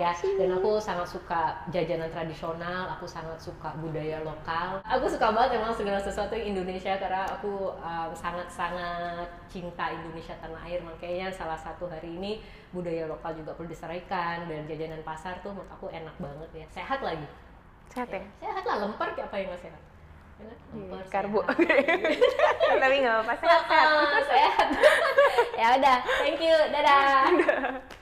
ya, dan aku sangat suka jajanan tradisional, aku sangat suka budaya lokal. Aku suka banget emang segala sesuatu yang Indonesia karena aku um, sangat-sangat cinta Indonesia tanah air. Makanya salah satu hari ini budaya lokal juga perlu diseraikan dan jajanan pasar tuh menurut aku enak banget ya. Sehat lagi. Sehat ya Sehat lah, lemper kayak apa yang nggak sehat? Enak, lemper karbo sehat. tapi nggak apa-apa sehat sehat sehat. ya udah, thank you, dadah.